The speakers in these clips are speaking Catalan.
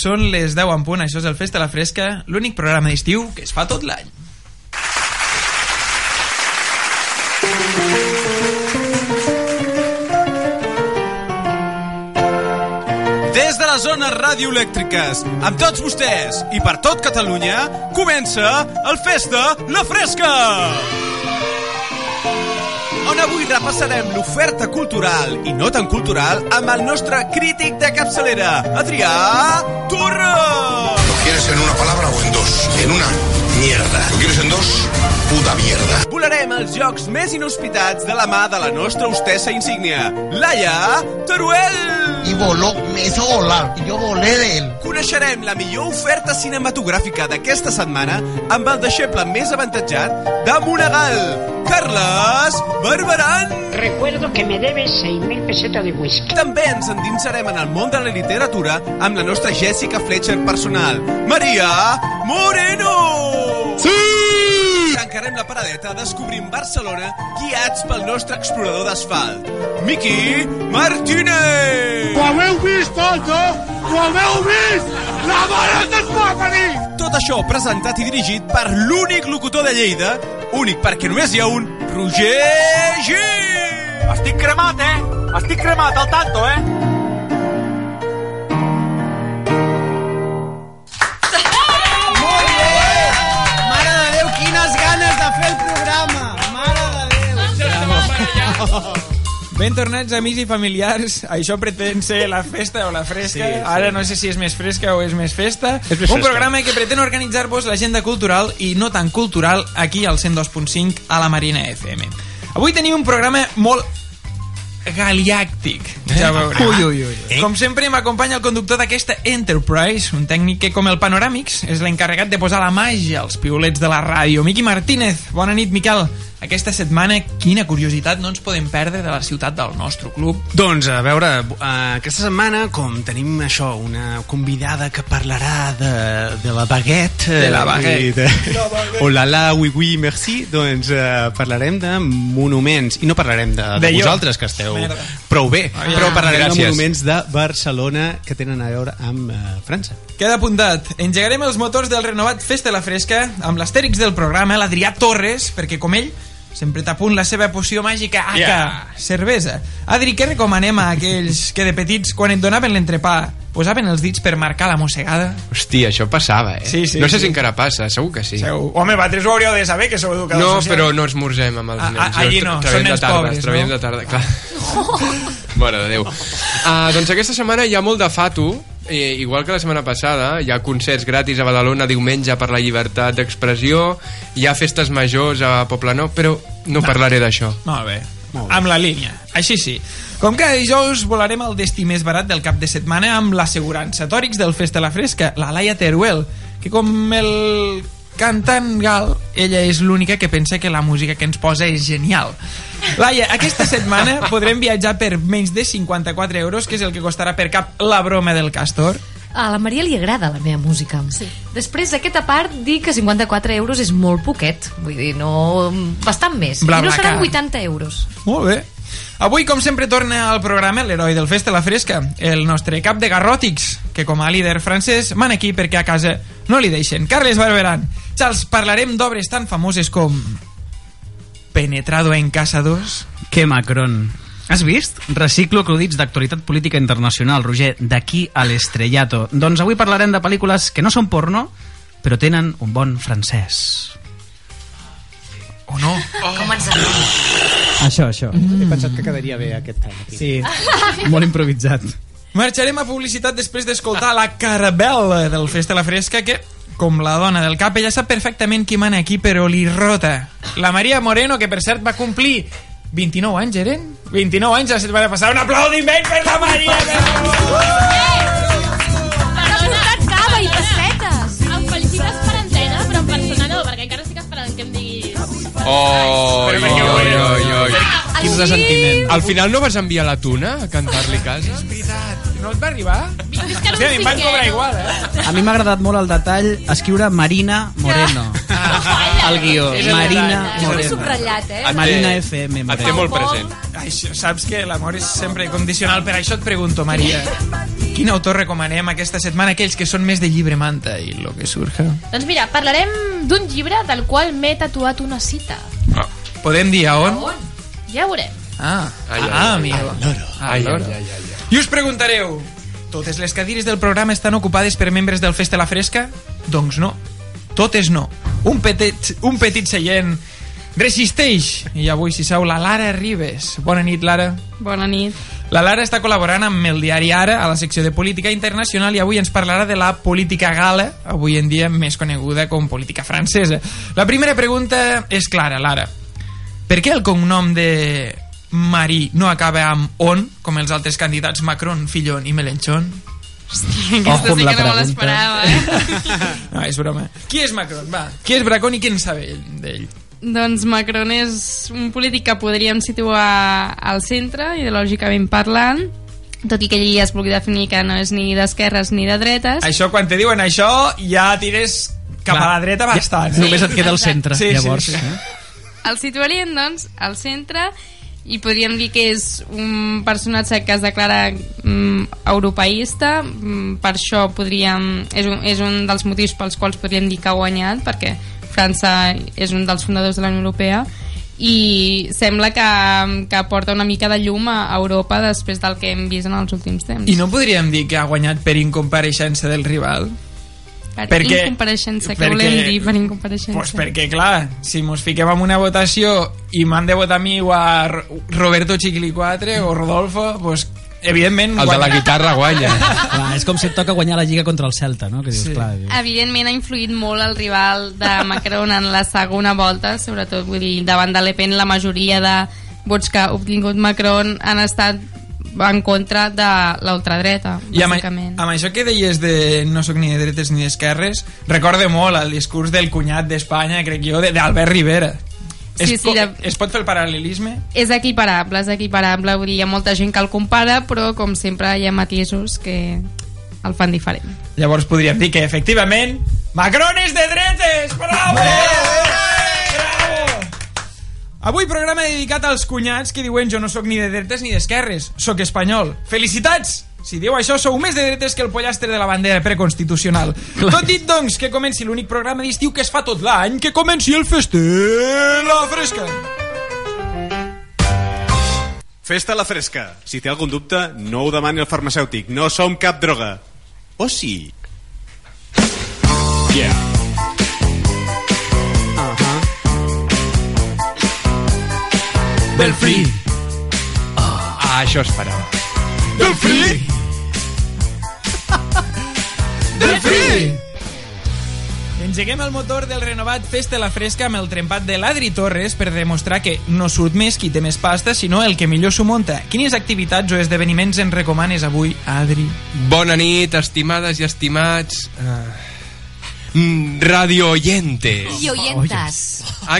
Són les 10 en punt, això és el Festa la Fresca, l'únic programa d'estiu que es fa tot l'any. Des de les zones radioelèctriques, amb tots vostès i per tot Catalunya, comença el Festa La Fresca! On avui repassarem l'oferta cultural i no tan cultural amb el nostre crític de capçalera, Adrià Torra! ¿Lo quieres en una palabra o en dos? En una, mierda. ¿Lo quieres en dos? Puta mierda. Volarem els jocs més inhospitats de la mà de la nostra hostessa insígnia, Laia Teruel! Y voló, me hizo volar y yo volé de él. Coneixerem la millor oferta cinematogràfica d'aquesta setmana amb el deixeble més avantatjat de Monegal, Carles Barberan. Recuerdo que me debes 6.000 pesetas de whisky. També ens endinsarem en el món de la literatura amb la nostra Jessica Fletcher personal, Maria Moreno. Sí! Tancarem la paradeta descobrint Barcelona guiats pel nostre explorador d'asfalt, Miqui Martínez. Ho haveu vist tots, no? Ho haveu vist? La mare que es va venir! Tot això presentat i dirigit per l'únic locutor de Lleida, únic perquè només hi ha un, Roger G. Estic cremat, eh? Estic cremat, al tanto, eh? Ben tornats, amics i familiars. Això pretén ser la festa o la fresca. Sí, sí. Ara no sé si és més fresca o és més festa. És més Un fresca. programa que pretén organitzar-vos l'agenda cultural i no tan cultural aquí al 102.5 a la Marina FM. Avui tenim un programa molt galiàctic. Ja veureu. Ui, ui, ui. Com sempre m'acompanya el conductor d'aquesta Enterprise, un tècnic que, com el Panoràmics, és l'encarregat de posar la màgia als piulets de la ràdio. Miqui Martínez, bona nit, Miquel. Aquesta setmana, quina curiositat no ens podem perdre de la ciutat del nostre club. Doncs, a veure, eh, aquesta setmana, com tenim això, una convidada que parlarà de, de la baguette... eh, De la baguette. De, oh la la, oui, oui, merci, doncs eh, parlarem de monuments. I no parlarem de, de, De vosaltres, que esteu Merda. prou bé, Aviam. però parlarem Gràcies. de monuments de Barcelona que tenen a veure amb eh, França. Queda apuntat. Engegarem els motors del renovat Festa la Fresca amb l'astèrix del programa, l'Adrià Torres, perquè com ell sempre t'apunt la seva poció màgica aca, Yeah. cervesa. Adri, què recomanem a aquells que de petits, quan et donaven l'entrepà, posaven els dits per marcar la mossegada? Hòstia, això passava, eh? Sí, sí, no sé sí. si encara passa, segur que sí. Seu... Home, vosaltres ho hauríeu de saber, que sou educadors No, socials. però no esmorzem amb els A- a- nens. allí no, són nens tarda, pobres, treballem no? de tarda, clar. Mare de Déu. Uh, doncs aquesta setmana hi ha molt de fato, eh, igual que la setmana passada, hi ha concerts gratis a Badalona diumenge per la llibertat d'expressió, hi ha festes majors a Poblenou, però no parlaré d'això. Molt bé. Amb la línia. Així sí. Com cada dijous volarem al destí més barat del cap de setmana amb l'assegurança Tòrics del Festa la Fresca, la Laia Teruel, que com el cantant gal, ella és l'única que pensa que la música que ens posa és genial. Laia, aquesta setmana podrem viatjar per menys de 54 euros, que és el que costarà per cap la broma del Castor. A la Maria li agrada la meva música. Sí. Després d'aquesta part, dir que 54 euros és molt poquet. Vull dir, no... Bastant més. Bla, I no seran car. 80 euros. Molt bé. Avui, com sempre, torna al programa l'heroi del Festa a la Fresca, el nostre cap de garròtics, que com a líder francès mana aquí perquè a casa no li deixen. Carles Barberan, Charles, parlarem d'obres tan famoses com Penetrado en Casa 2, Que Macron. Has vist? Reciclo acudits d'actualitat política internacional, Roger, d'aquí a l'estrellato. Doncs avui parlarem de pel·lícules que no són porno, però tenen un bon francès. o no? Com ens agrada. Això, això. He pensat que quedaria bé aquest any. Aquí. Sí, molt improvisat. Marxarem a publicitat després d'escoltar la carabel·la del Festa la Fresca, que, com la dona del cap, ella sap perfectament qui mana aquí, però li rota. La Maria Moreno, que per cert va complir 29 anys, eren? 29 anys la setmana passada. Un aplaudiment per la Maria! Cava Oh, Però oi, Quin ressentiment. Al final no vas enviar la tuna a cantar-li a casa? veritat, no et va arribar? És que Hòstia, a mi em van cobrar igual, eh? A mi m'ha agradat molt el detall escriure Marina Moreno. Al guió. És el Marina. És un Moreno. subratllat, eh? Marina FM Et té Moreno. molt present. Això, saps que l'amor és sempre condicional, per això et pregunto, Maria. Quin autor recomanem aquesta setmana a aquells que són més de llibre manta i lo que surja? Doncs mira, parlarem d'un llibre del qual m'he tatuat una cita. Podem dir a on? Ja ho veurem. Ah, Ai, ai, ah, ai, amigo. ai. Ah, Ai, loro. ai, ai, ai, I us preguntareu, totes les cadires del programa estan ocupades per membres del Festa la Fresca? Doncs no, totes no. Un petit, un petit seient resisteix. I avui s'hi seu la Lara Ribes. Bona nit, Lara. Bona nit. La Lara està col·laborant amb el diari Ara a la secció de política internacional i avui ens parlarà de la política gala, avui en dia més coneguda com política francesa. La primera pregunta és clara, Lara. Per què el cognom de Marí no acaba amb on, com els altres candidats Macron, Fillon i Melenchon? Aquesta sí que no me l'esperava, eh? No, és broma. Qui és Macron? Va, qui és Bracón i qui en sabe ell- d'ell? Doncs Macron és un polític que podríem situar al centre, ideològicament parlant, tot i que ell ja es vulgui definir que no és ni d'esquerres ni de dretes. Això, quan te diuen això, ja tires cap Clar, a la dreta ja- bastant. només et queda el centre, llavors, Sí, sí. eh? El situaríem, doncs, al centre i podríem dir que és un personatge que es declara mm, europeista. Mm, per això podríem és un, és un dels motius pels quals podríem dir que ha guanyat perquè França és un dels fundadors de la Unió Europea. I sembla que, que porta una mica de llum a Europa després del que hem vist en els últims temps. I no podríem dir que ha guanyat per incompareixença del rival? Per perquè- incompareixença, què perquè- volem dir per incompareixença? Pues perquè, clar, si mos fiquem en una votació i m'han de votar a mi o a Ro- Roberto Chiquili 4 o Rodolfo, pues, evidentment... El de la guitarra guanya. Clar, és com si et toca guanyar la Lliga contra el Celta, no? Que dius, Sí. clar, dius, Evidentment ha influït molt el rival de Macron en la segona volta, sobretot vull dir, davant de Le Pen la majoria de vots que ha obtingut Macron han estat en contra de l'ultradreta, I amb, bàsicament. amb això que deies de no sóc ni de dretes ni d'esquerres, recorde molt el discurs del cunyat d'Espanya, crec jo, de- d'Albert Rivera. Sí, es, sí, de- es pot fer el paral·lelisme? És equiparable, és equiparable, vull dir, hi ha molta gent que el compara, però com sempre hi ha matisos que el fan diferent. Llavors podríem dir que, efectivament, Macron és de dretes! Bravo! Bravo! Avui programa dedicat als cunyats que diuen jo no sóc ni de dretes ni d'esquerres, sóc espanyol. Felicitats! Si diu això, sou més de dretes que el pollastre de la bandera preconstitucional. Tot dit, doncs, que comenci l'únic programa d'estiu que es fa tot l'any, que comenci el fester la fresca. Festa la fresca. Si té algun dubte, no ho demani al farmacèutic. No som cap droga. O sí? Yeah. Del free. Ah, això esperava. Del free. Del free. Engeguem el motor del renovat Festa la Fresca amb el trempat de l'Adri Torres per demostrar que no surt més qui té més pasta, sinó el que millor s'ho munta. Quines activitats o esdeveniments en recomanes avui, Adri? Bona nit, estimades i estimats... Uh, radio oyentes. I oyentas.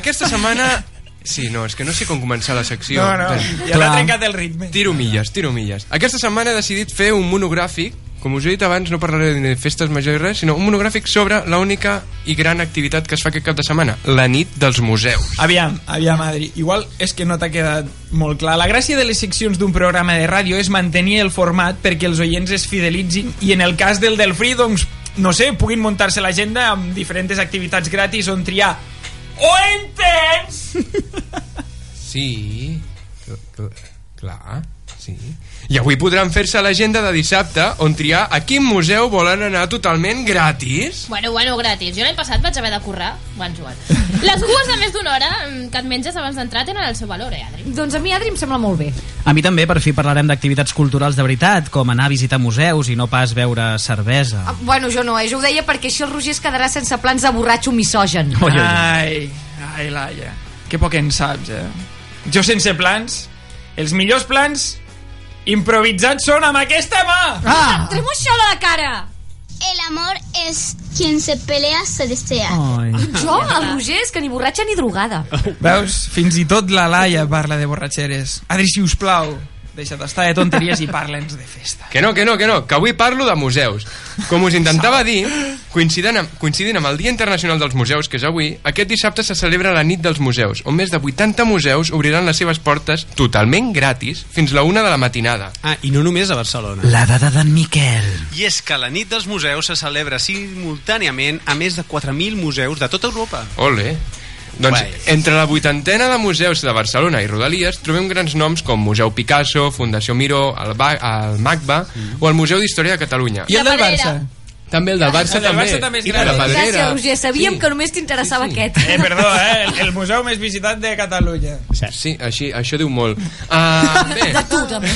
Aquesta setmana... Sí, no, és que no sé com començar la secció. No, no, ja l'ha trencat el ritme. Tiro milles, tiro milles. Aquesta setmana he decidit fer un monogràfic, com us he dit abans, no parlaré ni de festes majors i res, sinó un monogràfic sobre l'única i gran activitat que es fa aquest cap de setmana, la nit dels museus. Aviam, aviam, Adri. Igual és que no t'ha quedat molt clar. La gràcia de les seccions d'un programa de ràdio és mantenir el format perquè els oients es fidelitzin i en el cas del del doncs, no sé, puguin muntar-se l'agenda amb diferents activitats gratis on triar. O entens? Sí, cl- cl- clar, sí. I avui podran fer-se l'agenda de dissabte on triar a quin museu volen anar totalment gratis. Bueno, bueno, gratis. Jo l'any passat vaig haver de currar. Bon, Joan. Les cues de més d'una hora mm, que et menges abans d'entrar tenen el seu valor, eh, Adri? Doncs a mi, Adri, em sembla molt bé. A mi també, per fi, parlarem d'activitats culturals de veritat, com anar a visitar museus i no pas beure cervesa. Ah, Bueno, jo no, eh? Jo ho deia perquè així el Roger es quedarà sense plans de borratxo misogen. Oi, oi, oi. Ai, ai, Laia. Que poc en saps, eh? Jo sense plans, els millors plans improvisats són amb aquesta mà! Ah! Tremo això a la cara! El amor es quien se pelea, se desea. Ai. Jo, el Roger, és que ni borratxa ni drogada. Veus? Fins i tot la Laia parla de borratxeres. Adri, si us plau, deixa d'estar de tonteries i parla'ns de festa. Que no, que no, que no, que avui parlo de museus. Com us intentava dir, coincidint amb, coincidint amb el Dia Internacional dels Museus, que és avui, aquest dissabte se celebra la nit dels museus, on més de 80 museus obriran les seves portes totalment gratis fins la una de la matinada. Ah, i no només a Barcelona. La dada d'en Miquel. I és que la nit dels museus se celebra simultàniament a més de 4.000 museus de tota Europa. Ole. Doncs Guai. entre la vuitantena de museus de Barcelona i Rodalies trobem grans noms com Museu Picasso, Fundació Miró, el, ba el MACBA o el Museu d'Història de Catalunya. I el del Barça? També el del Barça El del també. Barça també és I gran. la Pedrera. Gràcies, Roger. Sabíem que només t'interessava aquest. Eh, perdó, eh? El, el museu més visitat de Catalunya. Sí, així, això diu molt. Uh, bé, De tu, també.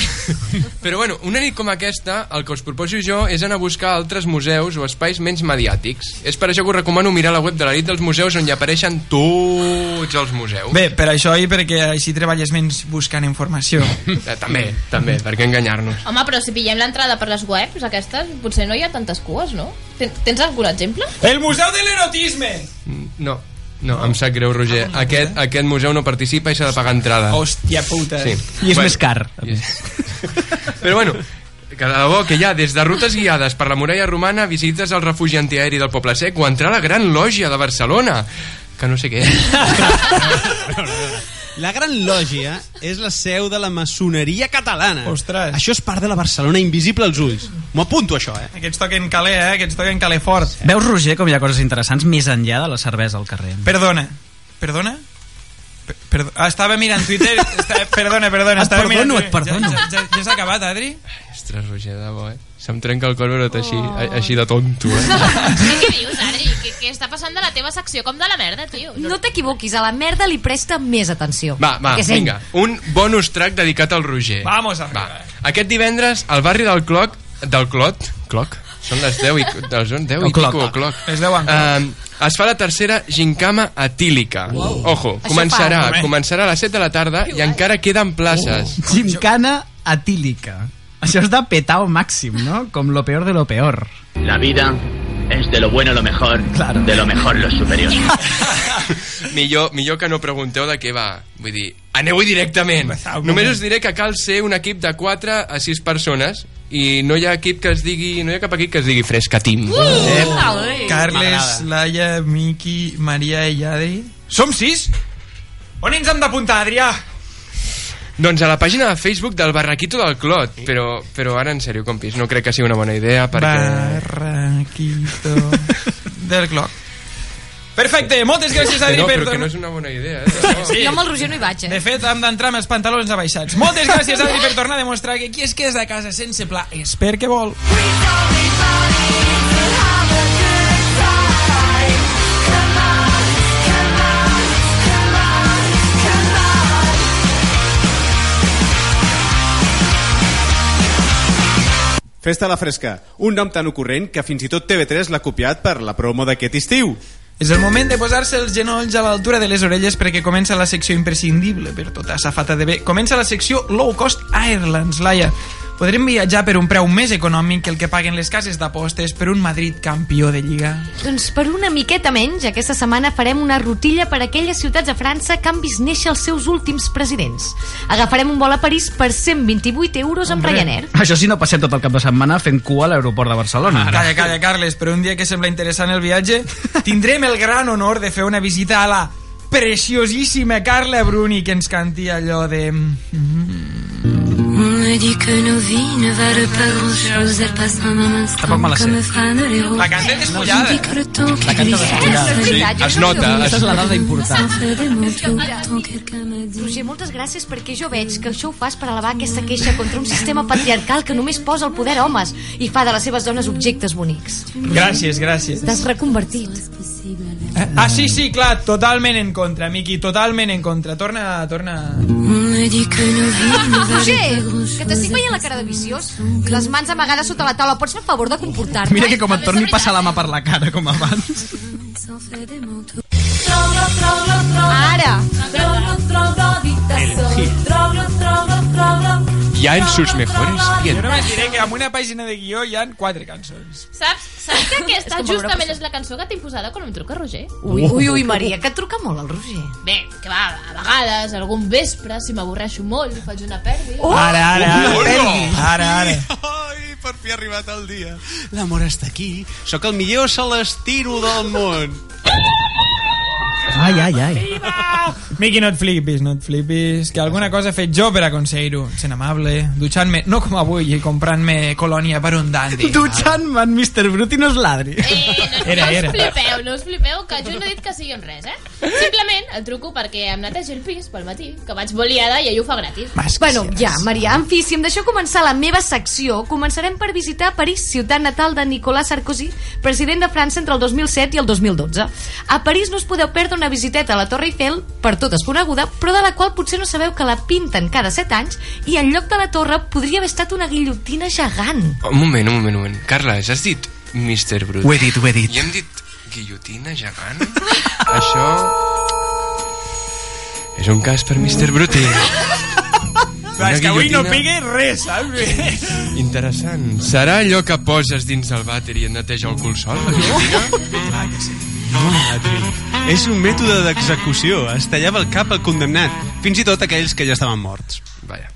però bueno, una nit com aquesta, el que us proposo jo és anar a buscar altres museus o espais menys mediàtics. És per això que us recomano mirar la web de la nit dels museus on hi apareixen tots els museus. Bé, per això i perquè així treballes menys buscant informació. Eh, també, també, per què enganyar-nos? Home, però si pillem l'entrada per les webs aquestes, potser no hi ha tantes cues, no? Ten tens algun exemple? El Museu de l'Erotisme! No, no, em sap greu, Roger. Aquest, aquest museu no participa i s'ha de pagar entrada. Hòstia puta. Sí. I és més car. És- Però bueno, que de debò que hi ha des de rutes guiades per la muralla romana, visites al refugi antiaeri del Poble Sec o entrar a la Gran Lògia de Barcelona, que no sé què és. La Gran Lògia és la seu de la maçoneria catalana. Ostres. Això és part de la Barcelona invisible als ulls. M'ho apunto, això, eh? Aquests toquen calé, eh? Aquests toquen calé fort. Veus, Roger, com hi ha coses interessants més enllà de la cervesa al carrer? Perdona. Perdona? Per- Perdó. Ah, estava mirant Twitter. Estava, perdona, perdona. Et Estava perdono, mirant... et perdono. Ja, ja, ja, ja s'ha acabat, Adri? Ostres, Roger, de debò, eh? Se'm trenca el cor veure-te així, a- així de tonto, eh? Què dius, Adri? Què, què està passant de la teva secció com de la merda, tio? No t'equivoquis, a la merda li presta més atenció. Va, va, sent- vinga, un bonus track dedicat al Roger. Vamos a Va. Aquest divendres, al barri del Cloc, del Clot, Cloc, són les 10 i, les 10 El i pico, Cloc. Les 10 en Uh, es fa la tercera gincama etílica. Ojo, Això començarà, fa, començarà a les 7 de la tarda i encara queden places. Gimcana atílica. Això és de petao màxim, no? Com lo peor de lo peor. La vida es de lo bueno lo mejor, de lo mejor lo superior. millor, millor que no pregunteu de què va. Vull dir, aneu-hi directament. Només us diré que cal ser un equip de 4 a 6 persones i no hi ha equip que es digui, no hi ha cap equip que es digui Fresca Team. Eh, Ai. Carles, Laia, Miki, Maria i Adri. Som sis? On ens hem d'apuntar, Adrià? Doncs a la pàgina de Facebook del Barraquito del Clot, però, però ara en sèrio, compis, no crec que sigui una bona idea perquè... Barraquito del Cloc. Perfecte, moltes gràcies, Adri, no, per però que no és una bona idea, eh? debò. Jo amb el Roger no hi vaig, eh? De fet, hem d'entrar amb els pantalons abaixats. Moltes gràcies, Adri, per tornar a demostrar que qui es queda a casa sense pla és perquè vol. Festa a la fresca, un nom tan ocorrent que fins i tot TV3 l'ha copiat per la promo d'aquest estiu. És el moment de posar-se els genolls a l'altura de les orelles perquè comença la secció imprescindible per tota safata de bé. Comença la secció Low Cost Airlines, Laia. Podrem viatjar per un preu més econòmic que el que paguen les cases d'apostes per un Madrid campió de Lliga. Doncs per una miqueta menys, aquesta setmana farem una rutilla per aquelles ciutats a França que han vist néixer els seus últims presidents. Agafarem un vol a París per 128 euros amb Ryanair. Això sí, no passem tot el cap de setmana fent cua a l'aeroport de Barcelona. Calla, calla, Carles, però un dia que sembla interessant el viatge, tindrem el gran honor de fer una visita a la preciosíssima Carla Bruni que ens canti allò de... On me dit que nos vies ne valent pas grand-chose, elles passent en un instant sé. comme frânent les roses. La canta despullada. Que le temps qui glisse despullada. Sí, veritat, jo es no nota. Aquesta és la dada important. Roger, moltes gràcies perquè jo veig que això ho fas per elevar aquesta queixa contra un sistema patriarcal que només posa el poder a homes i fa de les seves dones objectes bonics. Gràcies, gràcies. T'has reconvertit. Eh? Ah, sí, sí, clar, totalment en contra, Miqui, totalment en contra. Torna, torna... Que Roger, que t'estic veient la cara de viciós. I les mans amagades sota la taula. Pots fer el favor de comportar-te? Mira que com et torni a passar la mà per la cara, com abans. Sans faire des manteaux. Ara! I ya en sus mejores Jo només diré que amb una pàgina de guió hi han quatre cançons. Saps, saps que aquesta És justament és la cançó que t'he imposada quan em truca Roger? Ui, ui, ui, Maria, que et truca molt el Roger. Bé, que va, a vegades, algun vespre, si m'avorreixo molt, faig una pèrdua. Oh! Ara, ara, ara. Ara, ara. Ai, per fi ha arribat el dia. L'amor està aquí. Sóc el millor celestino del món. Ai, ai, ai. Miqui, no et flipis, no et flipis, que alguna cosa he fet jo per aconseguir-ho. Sent amable, dutxant-me, no com avui, i comprant-me colònia per un dandy. Dutxant-me en Mr. Brut i no es ladri. Era, no era. us flipeu, no us flipeu, que jo no he dit que sigui un res, eh? Simplement el truco perquè em netegi el pis pel matí, que vaig boliada i ell ho fa gratis. Bueno, ja, Maria, en fi, si em deixeu començar la meva secció, començarem per visitar París, ciutat natal de Nicolas Sarkozy, president de França entre el 2007 i el 2012. A París no us podeu perdre una visiteta a la Torre Eiffel, per totes coneguda, però de la qual potser no sabeu que la pinten cada 7 anys i en lloc de la torre podria haver estat una guillotina gegant. Un moment, un moment, un moment. Carles, has dit Mr. Brut? Ho he dit, ho he dit. I hem dit guillotina gegant? Això... És un cas per Mr. Bruti. Clar, és que avui no pegue res, saps? Interessant. Serà allò que poses dins del vàter i et neteja el cul sol, la guillotina? Clar que sí. No. És un mètode d'execució. Es tallava el cap al condemnat, fins i tot aquells que ja estaven morts. Vaja.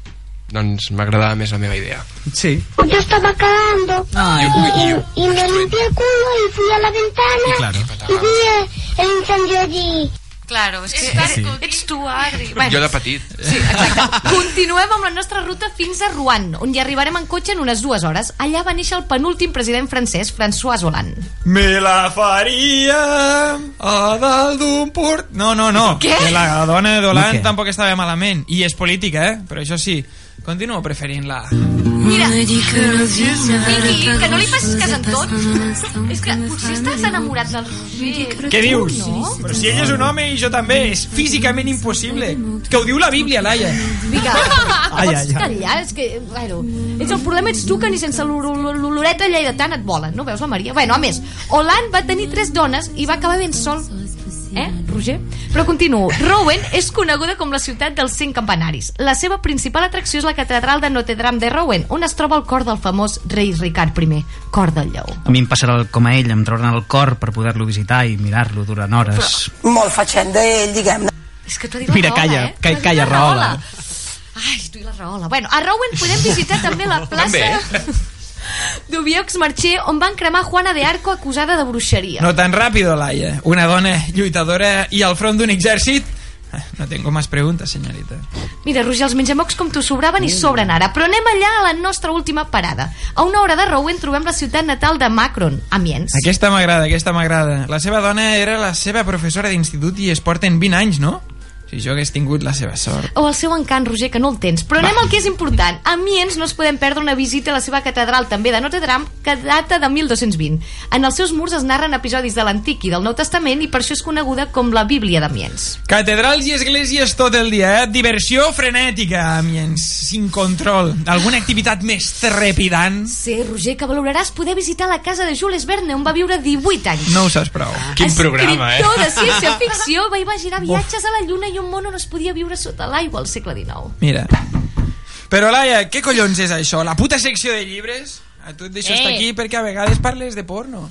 Doncs m'agradava més la meva idea. Sí. Yo estaba cagando Ay. y, y me limpié el culo y fui a la ventana Y claro. y vi el, el incendio allí. Claro, és que Sí. ets tu, Adri. Jo de petit. Sí, exacte. Continuem amb la nostra ruta fins a Rouen, on hi arribarem en cotxe en unes dues hores. Allà va néixer el penúltim president francès, François Hollande. Me la faria a dalt d'un port... No, no, no. Què? Que la dona de I Dolan què? tampoc estava malament. I és política, eh? Però això sí, continuo preferint-la. Mira, que Vicky, que no li facis cas en tot. És que potser estàs enamorat del Roger. Què dius? No? Però si ell és un home i jo també, és físicament impossible. Que ho diu la Bíblia, Laia. Vinga, Ai, pots callar? És que, bueno, ets el problema ets tu que ni sense l'ol- l'ol- l'oloreta lleidatana et volen, no veus la Maria? Bueno, a més, Hollande va tenir tres dones i va acabar ben sol. Eh, Roger? Però continuo. Rouen és coneguda com la ciutat dels cinc campanaris. La seva principal atracció és la catedral de Notre Dame de Rouen, on es troba el cor del famós rei Ricard I, cor del lleó. A mi em passarà el- com a ell, em trauran el cor per poder-lo visitar i mirar-lo durant hores. Molt fatxent d'ell, diguem-ne. És que t'ho ha dit la Mira, calla, eh? calla, la Rahola. Rahola. Ai, tu i la Rahola. Bueno, a Rouen podem visitar també la plaça d'Ubiox Marcher, on van cremar Juana de Arco acusada de bruixeria. No tan ràpido, Laia. Una dona lluitadora i al front d'un exèrcit... Eh, No tengo más preguntas, señorita. Mira, Roger, els menjamocs com tu sobraven i sobren ara, però anem allà a la nostra última parada. A una hora de Rouen trobem la ciutat natal de Macron, Amiens. Aquesta m'agrada, aquesta m'agrada. La seva dona era la seva professora d'institut i es porten 20 anys, no? Si jo hagués tingut la seva sort. O el seu encant, Roger, que no el tens. Però anem al que és important. A Amiens no es podem perdre una visita a la seva catedral, també de Notre Dame, que data de 1220. En els seus murs es narren episodis de l'Antic i del Nou Testament i per això és coneguda com la Bíblia d'Amiens. Catedrals i esglésies tot el dia, eh? Diversió frenètica, Amiens, sin control. Alguna activitat més trepidant? Sí, Roger, que valoraràs poder visitar la casa de Jules Verne, on va viure 18 anys. No ho saps prou. Quin programa, eh? Escriptor de ciència-ficció va imaginar viatges a la Lluna i un món on es podia viure sota l'aigua al segle XIX. Mira. Però, Laia, què collons és això? La puta secció de llibres? A tu et deixo Eh. estar aquí perquè a vegades parles de porno.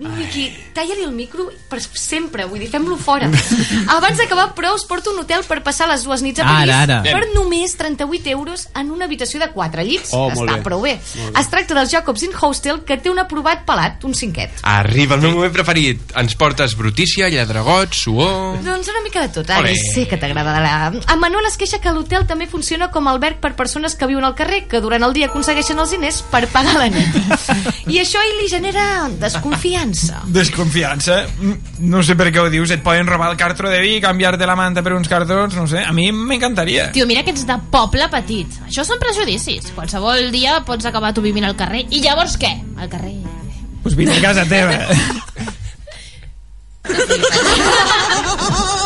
Miqui, talla-li el micro per sempre, vull dir, fem-lo fora. Abans d'acabar, però, us porto un hotel per passar les dues nits a París Ara, ara. per només 38 euros en una habitació de 4 llits. Oh, Està bé. prou bé. Bé. Es tracta del Jacobs Inn Hostel, que té un aprovat pelat, un cinquet. Arriba el meu moment preferit. Ens portes brutícia, lladragot, suor... Doncs una mica de tot, ara Olé. sé que t'agradarà. En Manuel es queixa que l'hotel també funciona com alberg per persones que viuen al carrer, que durant el dia aconsegueixen els diners per pagar la nit. I això ell li genera desconfiança. Desconfiança? Mm, No sé per què ho dius. Et poden robar el cartó de vi, canviar-te la manta per uns cartons, no sé. A mi m'encantaria. Tio, mira que ets de poble petit. Això són prejudicis. Qualsevol dia pots acabar tu vivint al carrer. I llavors què? Al carrer. Pues vine a casa teva.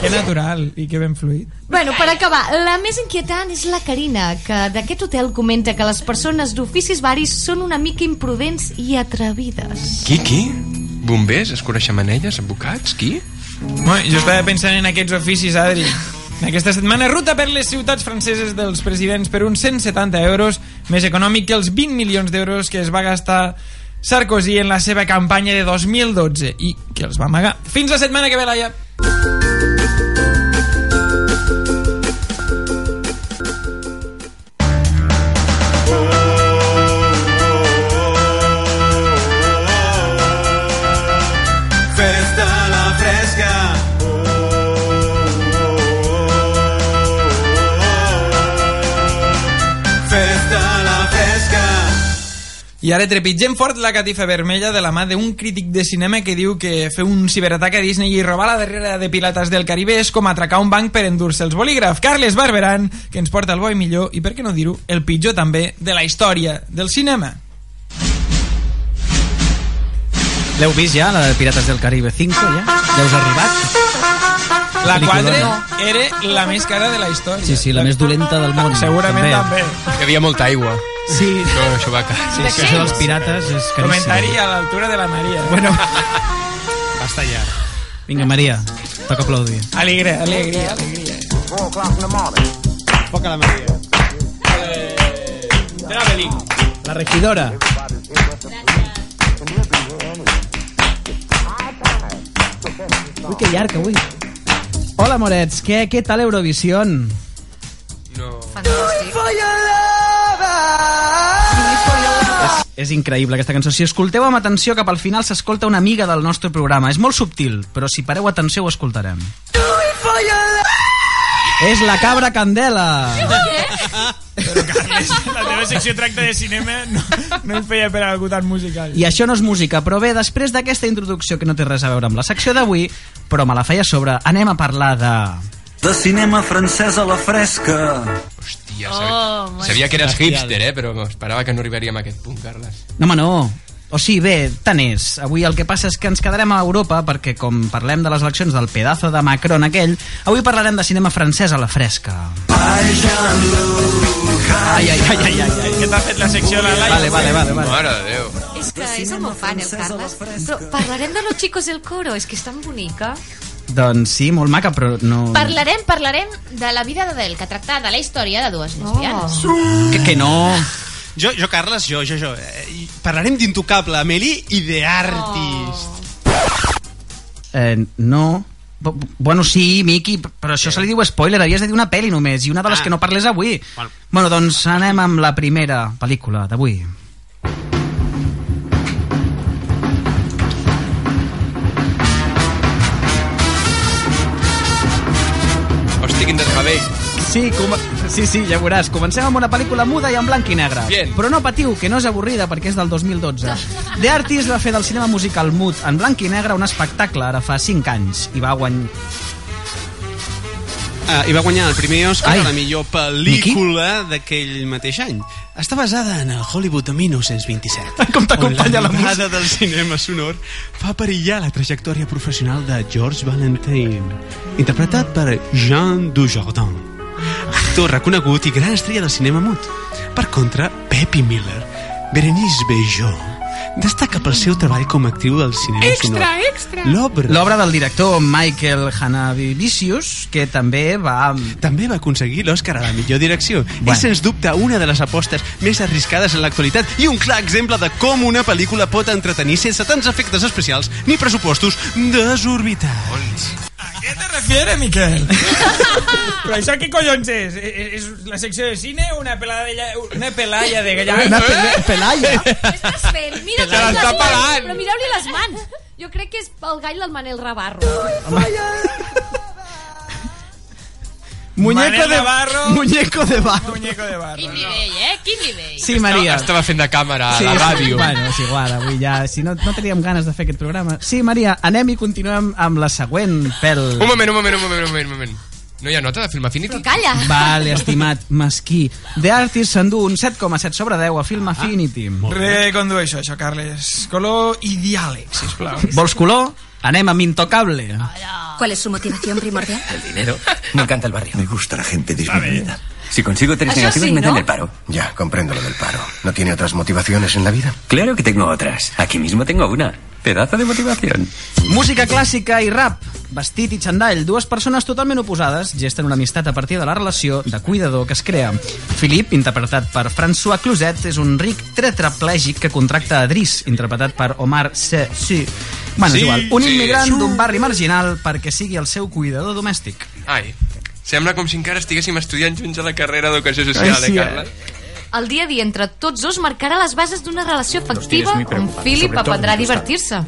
que natural i que ben fluid. Bueno, per acabar, la més inquietant és la Carina, que d'aquest hotel comenta que les persones d'oficis varis són una mica imprudents i atrevides. Qui, qui? Bombers, escorreixamanelles, advocats, qui? Bueno, jo estava pensant en aquests oficis, Adri. Aquesta setmana, ruta per les ciutats franceses dels presidents per uns 170 euros, més econòmic que els 20 milions d'euros que es va gastar Sarkozy en la seva campanya de 2012 i que els va amagar. Fins la setmana que ve, Laia. I ara trepitgem fort la catifa vermella de la mà d'un crític de cinema que diu que fer un ciberatac a Disney i robar la darrera de Pirates del Caribe és com atracar un banc per endur-se els bolígraf. Carles Barberan, que ens porta el bo i millor, i per què no dir-ho, el pitjor també, de la història del cinema. L'heu vist ja, la de Pirates del Caribe 5, ja? Ja us ha arribat? La Pel·lícula. 4 era la més cara de la història. Sí, sí, la més dolenta del món. Segurament també. Hi havia molta aigua. Sí. No, això va car. Sí, sí, això dels pirates és caríssim. Comentari a l'altura de la Maria. Bueno. Basta ja. Vinga, Maria, toca aplaudir. Alegria, alegria, alegria. Poca la Maria. Traveling. La regidora. Ui, que llarg avui. Hola, morets, què, què tal Eurovision? No. És, és increïble aquesta cançó. Si escolteu amb atenció, cap al final s'escolta una miga del nostre programa. És molt subtil, però si pareu atenció ho escoltarem. És la cabra Candela. Però, Carles, la teva secció tracta de cinema no, no em feia per algú tan musical. I això no és música, però bé, després d'aquesta introducció que no té res a veure amb la secció d'avui, però me la feia a sobre, anem a parlar de... De cinema francès a la fresca. Hòstia, Oh, sabia, molt sabia que eres hipster, eh? Però esperava que no arribaríem a aquest punt, Carles. No, home, no. O sigui, bé, tant és. Avui el que passa és que ens quedarem a Europa perquè, com parlem de les eleccions del pedazo de Macron aquell, avui parlarem de cinema francès a la fresca. Ai, ai, ai, ai, ai, ai. Què t'ha fet la secció la Laia? Vale, vale, vale. vale. Mare de Déu. És que és el meu fan, el Carles. Però parlarem de los chicos del coro, és que és tan bonica. Doncs sí, molt maca, però no... Parlarem, parlarem de la vida d'Adel, que tracta de la història de dues lesbianes. Que, que no... Jo, jo, Carles, jo, jo, jo. Eh, parlarem d'Intocable, Amélie, i de Artist. Eh, no... Bu- Bueno, sí, Miqui, però això se li diu spoiler, havies de dir una pel·li només, i una de les Ah. que no parles avui. Bueno. Bueno, doncs anem amb la primera pel·lícula d'avui. Quin desgavell. Sí, com... sí, sí, ja veuràs. Comencem amb una pel·lícula muda i en blanc i negre. Bien. Però no patiu, que no és avorrida perquè és del 2012. The Artist va fer del cinema musical mut en blanc i negre un espectacle ara fa 5 anys i va guanyar... Uh, I va guanyar el primer Oscar Ai. a la millor pel·lícula d'aquell mateix any. Està basada en el Hollywood de 1927. Com t'acompanya la música. del cinema sonor fa perillar la trajectòria professional de George Valentine, interpretat per Jean Dujardin, actor reconegut i gran estrella del cinema mut. Per contra, Pepi Miller, Berenice Bejo, destaca pel seu treball com a actriu del cinema sonor. extra! L'obra L'obra del director Michael Hanavicius, que també va... també va aconseguir l'Oscar a la millor direcció. Bueno. És, sens dubte, una de les apostes més arriscades en l'actualitat i un clar exemple de com una pel·lícula pot entretenir sense tants efectes especials ni pressupostos desorbitats. ¿A qué te refieres, Miquel? Però això què collons és? És, és la secció de cine o una pelada una pelalla de gallà? Una pe pelalla. Què estàs fent? Mira, Se l'està les mans, pelant. Però mireu-li les mans. Jo crec que és el gall del Manel Rabarro. Muñeco Manel de Navarro. Muñeco de barro. Muñeco de barro. Quin nivell, eh? Quin nivell. Sí, Maria. Estava fent de càmera a Sí, la ràdio. Bueno, és igual, avui ja... Si no, no teníem ganes de fer aquest programa. Sí, Maria, anem i continuem amb la següent pel... Un moment, un moment, un moment, un moment, un moment. No hi ha nota de Film Affinity? Però calla. Vale, estimat mesquí. The Artist s'endú un 7,7 sobre 10 a Film Affinity. Recondueixo això, Carles. Color i diàleg, sisplau. Vols color? Anem amb Intocable. ¿Cuál es su motivación primordial? El dinero. Me encanta el barrio. Me gusta la gente disminuida. Si consigo tres Eso negativas, sí, me dan ¿no? el paro. Ya, comprendo lo del paro. ¿No tiene otras motivaciones en la vida? Claro que tengo otras. Aquí mismo tengo una. Pedazo de motivación. Música clàssica i rap, vestit i xandall, dues persones totalment oposades gesten una amistat a partir de la relació de cuidador que es crea. Philip, interpretat per François Closet, és un ric tetraplègic que contracta a Driss, interpretat per Omar C. Sí. Bueno, Sí, és igual. Un sí, immigrant sí. d'un barri marginal perquè sigui el seu cuidador domèstic. Ai, sembla com si encara estiguéssim estudiant junts a la carrera d'Educació Social, Ai, sí, eh, eh? El dia a dia entre tots dos marcarà les bases d'una relació efectiva on Philip aprendrà a divertir-se.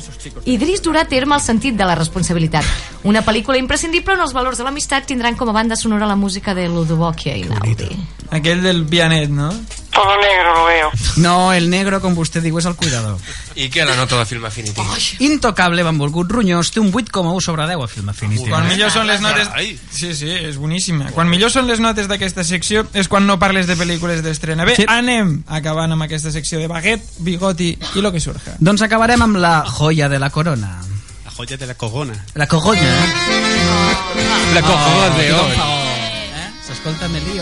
Idris durà a terme el sentit de la responsabilitat. Una pel·lícula imprescindible on els valors de l'amistat tindran com a banda sonora la música de Ludovico Einaudi. Aquell del pianet, no? Todo negro lo veo. No, el negro, com vostè diu, és el cuidador. I què la nota de Film Affinity? Intocable, benvolgut Ronyós, té un 8,1 sobre 10 a Film Affinity. Quan millor són les notes... Sí, sí, és boníssima. Quan millor són les notes d'aquesta secció és quan no parles de pel·lícules d'estrena. Bé, Sí. anem acabant amb aquesta secció de baguet, bigoti i lo que surja. Doncs acabarem amb la joia de la corona. La joia de la corona. La corona. La corona de tothom or. fa or, Eh? S'escolta Melí,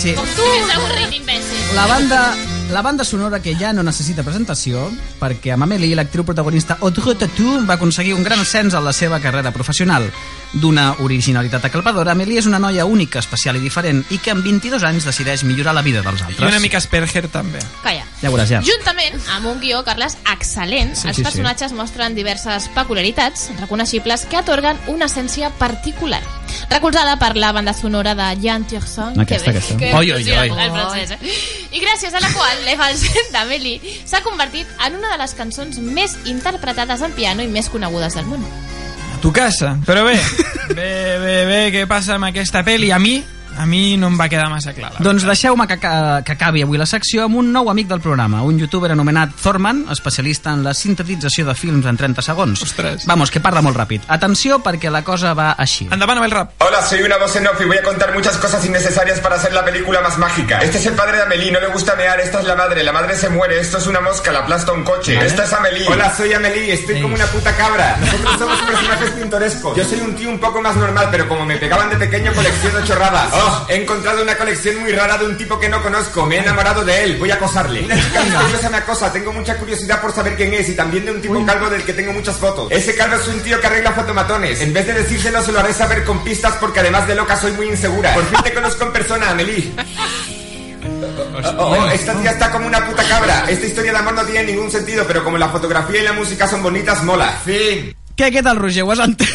Sí. Com tu. Avorrit, imbècil. La banda, la banda sonora que ja no necessita presentació, perquè amb Amélie, l'actriu protagonista Audrey Tautou va aconseguir un gran ascens en la seva carrera professional. D'una originalitat acalpadora, Amélie és una noia única, especial i diferent, i que amb 22 anys decideix millorar la vida dels I altres. una mica Asperger, també. Calla. Ja veuràs, ja. Juntament amb un guió, Carles, excel·lent, Sí, els sí, sí. personatges mostren diverses peculiaritats reconeixibles que atorguen una essència particular. Recolzada per la banda sonora de Jan Tiersen, Aquesta, que bé, aquesta. que Oi, oi, oi. el francès, eh? I gràcies a la qual l'Evalsen d'Amélie s'ha convertit en una de les cançons més interpretades en piano i més conegudes del món. A tu casa. Però bé, bé, bé, bé, què passa amb aquesta pel·li? A mi, a mi no em va quedar massa clar. la Doncs deixeu-me que, que, que acabi avui la secció amb un nou amic del programa, un youtuber anomenat Thorman, especialista en la sintetització de films en 30 segons. Ostres. Vamos, que parla molt ràpid. Atenció, perquè la cosa va així. Endavant amb el rap. Hola, soy una voz en off y voy a contar muchas cosas innecesarias para hacer la película más mágica. Este es el padre de Amelie, no le gusta mear, esta es la madre, la madre se muere, esto es una mosca, la aplasta un coche. Vale. Esta es Amelie. Hola, soy Amelie, estoy como una puta cabra. Nosotros somos personajes pintorescos. Yo soy un tío un poco más normal, pero como me pegaban de pequeño, colecciono chorradas. Oh, he encontrado una colección muy rara de un tipo que no conozco, me he enamorado de él, voy a acosarle. Una chica misteriosa me acosa, tengo mucha curiosidad por saber quién es y también de un tipo calvo del que tengo muchas fotos. Ese calvo es un tío que arregla fotomatones. En vez de decírselo, se lo haré saber con pistas porque además de loca soy muy insegura. Por fin te conozco en persona, Amelie. Oh, oh, esta tía está como una puta cabra. Esta historia de amor no tiene ningún sentido, pero como la fotografía y la música son bonitas, mola. Fin. Què, què tal, Roger? Ho has entès?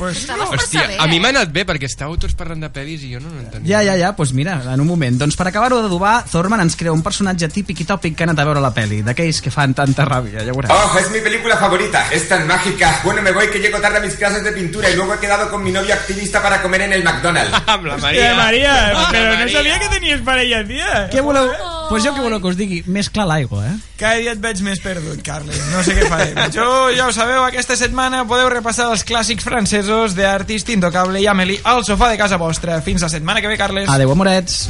Hòstia, a mi m'ha anat bé perquè estàveu tots parlant de pel·lis i jo no ho entenia. Ja, ja, ja, doncs mira, en un moment. Doncs per acabar-ho d'adobar, Thorman ens crea un personatge típic i tòpic que ha anat a veure la peli, d'aquells que fan tanta ràbia, ja veuràs. Oh, es mi película favorita. Es tan mágica. Bueno, me voy que llego tarde a mis clases de pintura y luego he quedado con mi novio activista para comer en el McDonald's. Amb la Hòstia, Maria, però no Maria. sabia que tenies parella, tia. Què voleu? Pues jo què voleu que us digui? Més clar l'aigua, eh? Cada dia et veig més perdut, Carles. No sé què farem. Jo, ja ho sabeu, aquesta setmana podeu repassar els clàssics francesos d'Artist Intocable i Amélie al sofà de casa vostra. Fins la setmana que ve, Carles. Adéu, amorets.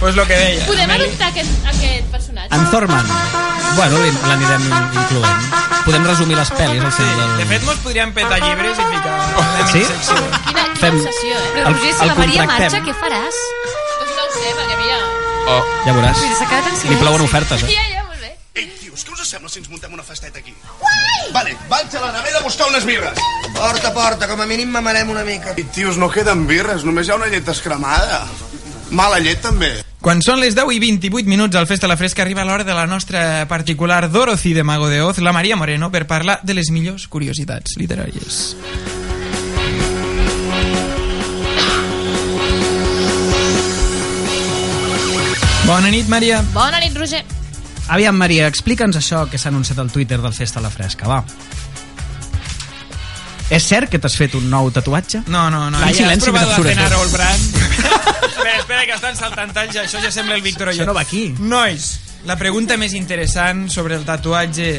Pues lo que deia. Podem Amélie. adoptar aquest, aquest personatge? En Thorman. Bueno, l'anirem incloent. Podem resumir les pel·lis al Sí, del... de fet, mos podríem petar llibres i ficar la Sí? Quina, quina Fem- obsessió, eh? Però, El- Roger, el si la Maria marxa, què faràs? Perquè mira... Oh. Ja veuràs. Mira, s'ha quedat en Li plouen ofertes, eh? Ja, ja, molt bé. Ei, tios, què us sembla si ens muntem una festeta aquí? Vale, vaig a la nevera a buscar unes birres. Porta, porta, com a mínim mamarem una mica. I, tios, no queden birres, només hi ha una llet escremada. Mala llet, també. Quan són les 10 i 28 minuts al Festa la Fresca arriba l'hora de la nostra particular Dorothy de Mago de Oz, la Maria Moreno, per parlar de les millors curiositats literàries. Bona nit, Maria. Bona nit, Roger. Aviam, Maria, explica'ns això que s'ha anunciat al Twitter del Festa a la Fresca, va. És cert que t'has fet un nou tatuatge? No, no, no. Ja has provat més a absurd, cenar això. Old Brand? espera, espera, que estan saltant talls. Això ja sembla el Víctor Això no va aquí. Nois, la pregunta més interessant sobre el tatuatge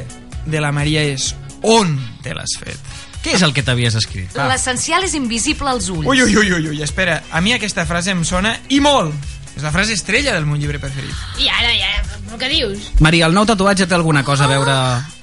de la Maria és on te l'has fet? Què és el que t'havies escrit? L'essencial és invisible als ulls. Ui, ui, ui, ui, espera. A mi aquesta frase em sona i molt. És la frase estrella del meu llibre preferit. I ara, ja, el que dius? Maria, el nou tatuatge té alguna cosa a veure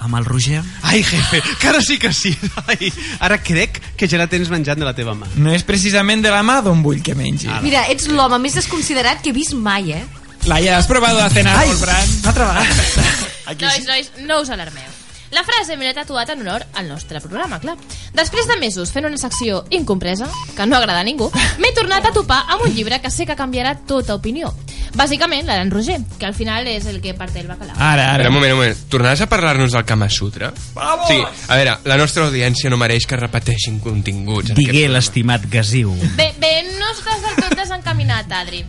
amb el Roger? Ai, jefe, que ara sí que sí. Ai, ara crec que ja la tens menjant de la teva mà. No és precisament de la mà d'on vull que mengi. Mira, ets l'home més desconsiderat que he vist mai, eh? Laia, has probado a cenar Ai, Old Brand? Altra vegada. Nois, nois, no us alarmeu. La frase me l'he tatuat en honor al nostre programa, clar. Després de mesos fent una secció incompresa, que no agrada a ningú, m'he tornat a topar amb un llibre que sé que canviarà tota opinió. Bàsicament, la d'en Roger, que al final és el que parte el bacalao. Ara, Espera, un moment, un moment. Tornaràs a parlar-nos del Kama Sutra? Vamos! Sí, a veure, la nostra audiència no mereix que repeteixin continguts. en Digué l'estimat Gasiu. Bé, bé, no estàs del tot desencaminat, Adri.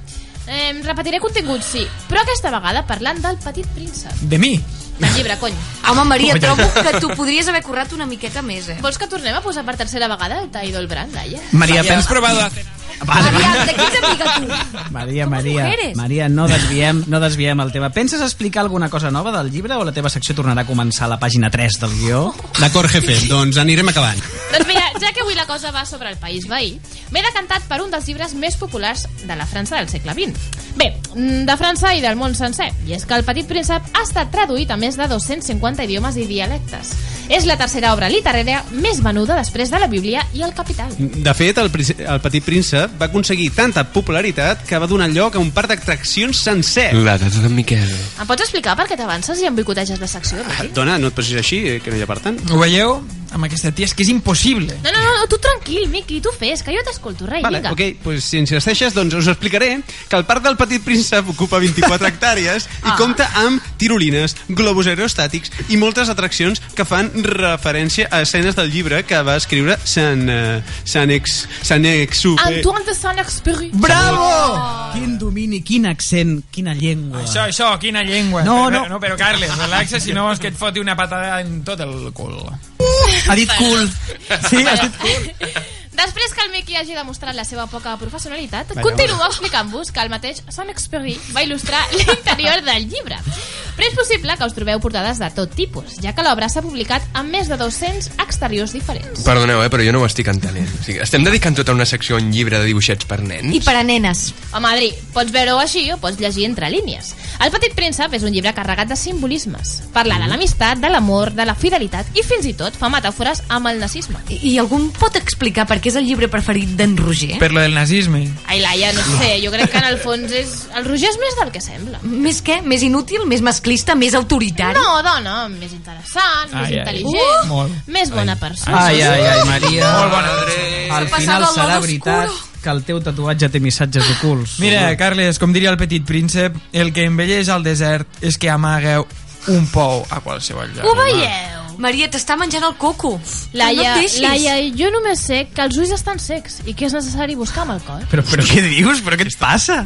Eh, repetiré contingut, sí, però aquesta vegada parlant del petit príncep. De mi? Del llibre, cony. Home, Maria, trobo que tu podries haver currat una miqueta més, eh? Vols que tornem a posar per tercera vegada el Tidal Brand, Laia? Maria, has probado a hacer... Maria, de qui ets amiga tu? Maria, Maria, mujeres. Maria, no desviem, no desviem el tema. Penses explicar alguna cosa nova del llibre o la teva secció tornarà a començar a la pàgina 3 del guió? D'acord, jefe, doncs anirem acabant. Doncs avui la cosa va sobre el país veí, m'he decantat per un dels llibres més populars de la França del segle XX. Bé, mm, de França i del món sencer, i és que El petit príncep ha estat traduït a més de 250 idiomes i dialectes. És la tercera obra literària més venuda després de la Bíblia i el Capital. De fet, el, el Petit Príncep va aconseguir tanta popularitat que va donar lloc a un parc d'atraccions sencer. La data d'en Miquel. Em pots explicar per què t'avances i em boicoteges la secció, Riqui? Dona, no et posis així, eh, que no hi ha per tant. Ho veieu? Amb aquesta tia és que és impossible. No, no, no, tu tranquil, Miqui, tu fes, que jo t'escolto, rei, Vale, vinga. ok, pues, si ens deixes, doncs us explicaré que el Parc del Petit Príncep ocupa 24 hectàrees i Ah. compta amb tirolines, globus aerostàtics i moltes atraccions que fan referència a escenes del llibre que va escriure Sant, uh, Sant, Ex, Sant Exupé. Antoine de Saint-Exupéry. Bravo! Quin domini, quin accent, quina llengua. Això, això, quina llengua. No, però, no. no però Carles, relaxa, si no vols que et foti una patada en tot el cul. Ha dit cool. Sí, has dit cool. Després que el Miqui hagi demostrat la seva poca professionalitat, Vinga, continuo explicant-vos que el mateix Saint-Exupéry va il·lustrar l'interior del llibre. Però és possible que us trobeu portades de tot tipus, ja que l'obra s'ha publicat amb més de 200 exteriors diferents. Perdoneu, eh, però jo no ho estic entenent. O sigui, estem dedicant tota una secció a un llibre de dibuixets per nens? I per a nenes. Home, Adri, pots veure-ho així o pots llegir entre línies. El Petit Príncep és un llibre carregat de simbolismes. Parla de l'amistat, de l'amor, de la fidelitat i fins i tot fa metàfores amb el nazisme. I, I algú pot explicar per què és el llibre preferit d'en Roger? Per lo del nazisme. Ai, Laia, no sé, jo crec que en el fons és... El Roger és més del que sembla. Més què? Més inútil? Més masclista? Més autoritari? No, dona, més interessant, més Ai, ai. intel·ligent, Uh, molt. més bona persona. Ai, ai, ai, Maria. Molt bona. Al Passava final al serà veritat que el teu tatuatge té missatges ocults. Mira, Carles, com diria el petit príncep, el que envelleix al desert és que amagueu un pou a qualsevol lloc. Ho veieu? Maria, t'està menjant el coco. Laia, no. Laia, jo només sé que els ulls estan secs i que és necessari buscar amb el cor. Però, però què dius? Però què et passa?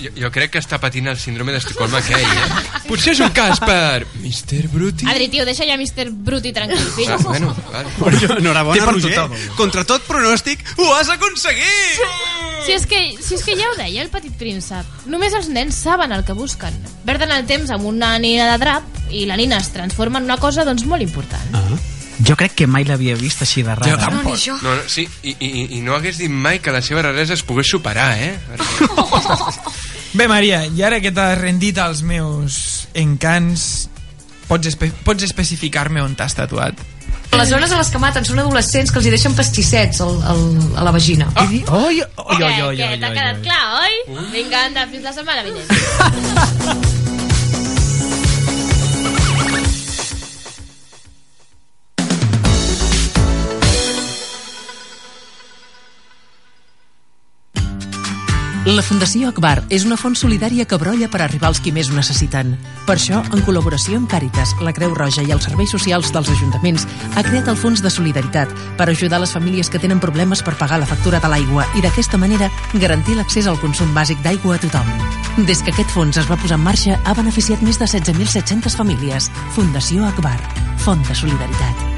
Jo, jo crec que està patint el síndrome d'Estocolm aquell, eh? Potser és un cas per Mr. Bruti. Adri, tio, deixa ja Mr. Bruti tranquil, fill. Ah, bueno, vale. Però, enhorabona, Té per Roger. tothom. Contra tot pronòstic, ho has aconseguit! Si és, que, si és que ja ho deia el petit príncep, només els nens saben el que busquen. Perden el temps amb una nina de drap i la nina es transforma en una cosa doncs molt important. Ah. Jo crec que mai l'havia vist així de rara. No, no, sí, i, i, i no hagués dit mai que la seva raresa es pogués superar, eh? Bé, Maria, i ara que t'has rendit als meus encants, pots, espe pots especificar-me on t'has tatuat? Les zones a les que maten són adolescents que els hi deixen pastissets al, al, a la vagina. Ah. Oi, oi, oi, Què, oi, oi, què, oi, t'ha oi, quedat oi. clar, oi? Vinga, anda, fins la setmana vinent. La Fundació Akbar és una font solidària que brolla per arribar als qui més ho necessiten. Per això, en col·laboració amb Càritas, la Creu Roja i els serveis socials dels ajuntaments, ha creat el Fons de Solidaritat per ajudar les famílies que tenen problemes per pagar la factura de l'aigua i d'aquesta manera garantir l'accés al consum bàsic d'aigua a tothom. Des que aquest fons es va posar en marxa, ha beneficiat més de 16.700 famílies. Fundació Akbar, Font de Solidaritat.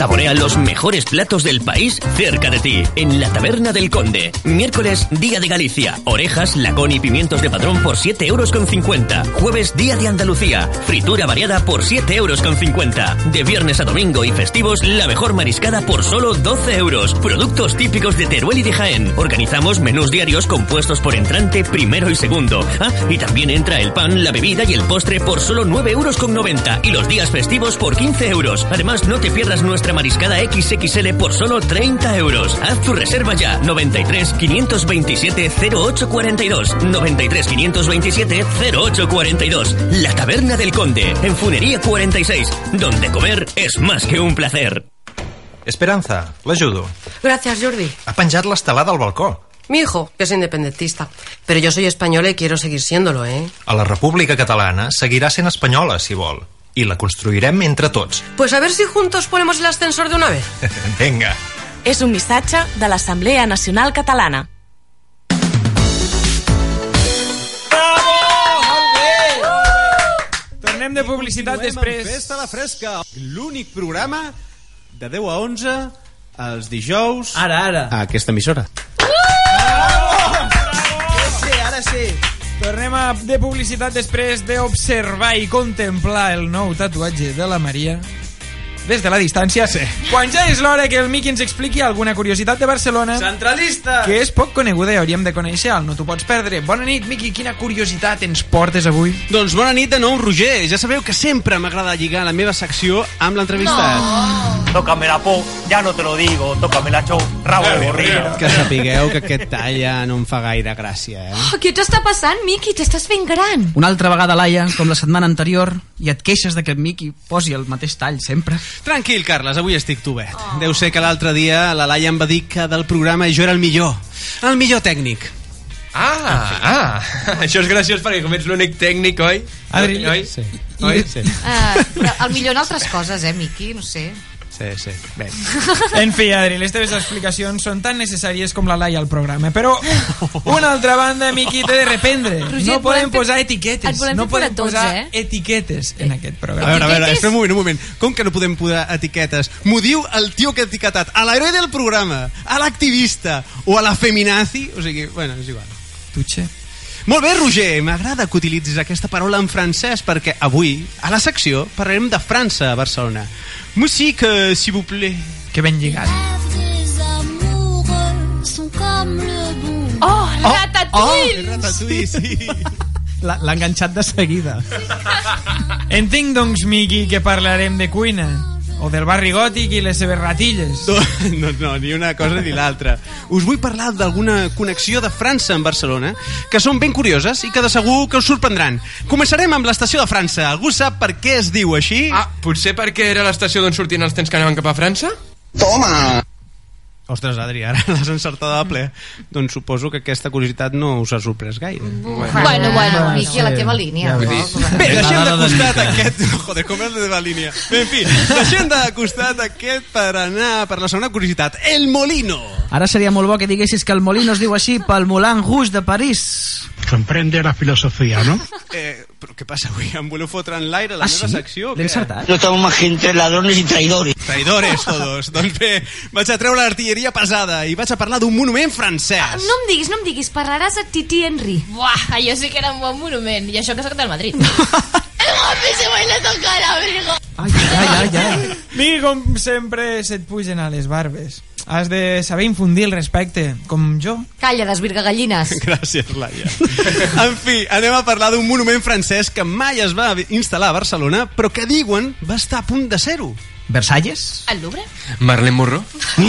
Saborea los mejores platos del país cerca de ti, en la Taberna del Conde. Miércoles, Día de Galicia. Orejas, lacón y pimientos de padrón por 7 euros con 50. Jueves, Día de Andalucía. Fritura variada por 7 euros con 50. De viernes a domingo y festivos, la mejor mariscada por solo 12 euros. Productos típicos de Teruel y de Jaén. Organizamos menús diarios compuestos por entrante, primero y segundo. Ah, y también entra el pan, la bebida y el postre por solo 9 euros con 90. Y los días festivos por 15 euros. Además, no te pierdas nuestra mariscada XXL por solo 30 euros. Haz tu reserva ya. 93 527 0842. 93 527 0842. La Taberna del Conde, en Funería 46, donde comer es más que un placer. Esperanza, l'ajudo. Gracias, Jordi. Ha penjat l'estelada al balcó. Mi hijo, que es independentista. Pero yo soy española y quiero seguir siéndolo, ¿eh? A la República Catalana seguirà sent espanyola, si vol. I la construirem entre tots. Pues a ver si juntos ponemos el ascensor de una vez. Vinga. És un missatge de l'Assemblea Nacional Catalana. Tornem de publicitat després. Festa la Fresca, l'únic programa de 10 a 11 els dijous Ara, ara. a aquesta emissora. Sí, ara sí. Tornem a de publicitat després d'observar i contemplar el nou tatuatge de la Maria des de la distància. Sí. Quan ja és l'hora que el Miqui ens expliqui alguna curiositat de Barcelona Centralista! que és poc coneguda i hauríem de conèixer el No t'ho pots perdre. Bona nit, Miqui, quina curiositat ens portes avui? Doncs bona nit de nou, Roger. Ja sabeu que sempre m'agrada lligar la meva secció amb l'entrevistat. Tócame la po, ya no te lo digo, tócame la show, rabo de gorrino. Que sapigueu que aquest tall ja no em fa gaire gràcia, eh? Oh, què t'està passant, Miqui? T'estàs fent gran. Una altra vegada, Laia, com la setmana anterior, i et queixes de que en Miqui posi el mateix tall sempre. Tranquil, Carles, avui estic tubet. Deu ser que l'altre dia la Laia em va dir que del programa jo era el millor. El millor tècnic. Ah, ah, això és graciós perquè com ets l'únic tècnic, oi? Adri, oi? Sí. Oi? Sí. Uh, però el millor en altres coses, eh, Miqui? No sé. Sí, sí. Bé. En fi, Adri, les teves explicacions són tan necessàries com la Laia al programa. Però, una altra banda, Miqui, t'he de reprendre. Roger, no podem fer- posar et etiquetes. volem No podem tots, posar eh? etiquetes en aquest A programa. veure, a veure, espera un moment, un moment. Com que no podem posar etiquetes? M'ho diu el tio que ha etiquetat a l'heroi del programa, a l'activista o a la feminazi? O sigui, bueno, és igual. Tutxe. Molt bé, Roger, m'agrada que utilitzis aquesta paraula en francès perquè avui, a la secció, parlarem de França a Barcelona. Musique, s'il vous plaît. Que ben lligat. Oh, Oh, Ratatouille! Ratatouille, sí. La- L'ha enganxat de seguida. Entenc, doncs, Miqui, que parlarem de cuina. O del barri gòtic i les seves ratilles. No, no, ni una cosa ni l'altra. Us vull parlar d'alguna connexió de França amb Barcelona que són ben curioses i que de segur que us sorprendran. Començarem amb l'estació de França. Algú sap per què es diu així? Ah, potser perquè era l'estació d'on sortien els trens que anaven cap a França? Toma! Ostres, Adri, ara l'has encertada a ple. doncs suposo que aquesta curiositat no us ha sorprès gaire. Bueno, bueno, Miqui, a la teva línia. Dir, no? Bé, deixem de costat aquest... Joder, com és la teva línia? Bé, en fi, deixem de costat aquest per anar per la segona curiositat. El Molino. Ara seria molt bo que diguessis que el Molino es diu així pel Moulin Rouge de París. Comprende la filosofía, ¿no? Eh, però què passa avui? Em voleu fotre en l'aire la Ah, meva sí? secció? L'he encertat. No estamos más que entre ladrones y traidores. Traidores, todos. doncs bé, vaig a treure l'artilleria pesada i vaig a parlar d'un monument francès. No em diguis, no em diguis, parlaràs a Titi Henry. Buah, allò sí que era un bon monument. I això que soc del Madrid. El guapi se baila tocar verga. Ai, ai, ai, ai. Com sempre, se't pugen a les barbes. Has de saber infundir el respecte, com jo. Calla, desvirga gallines. Gràcies, Laia. en fi, anem a parlar d'un monument francès que mai es va instal·lar a Barcelona, però que diuen va estar a punt de ser-ho. Versalles? El Louvre? Marlene Morro?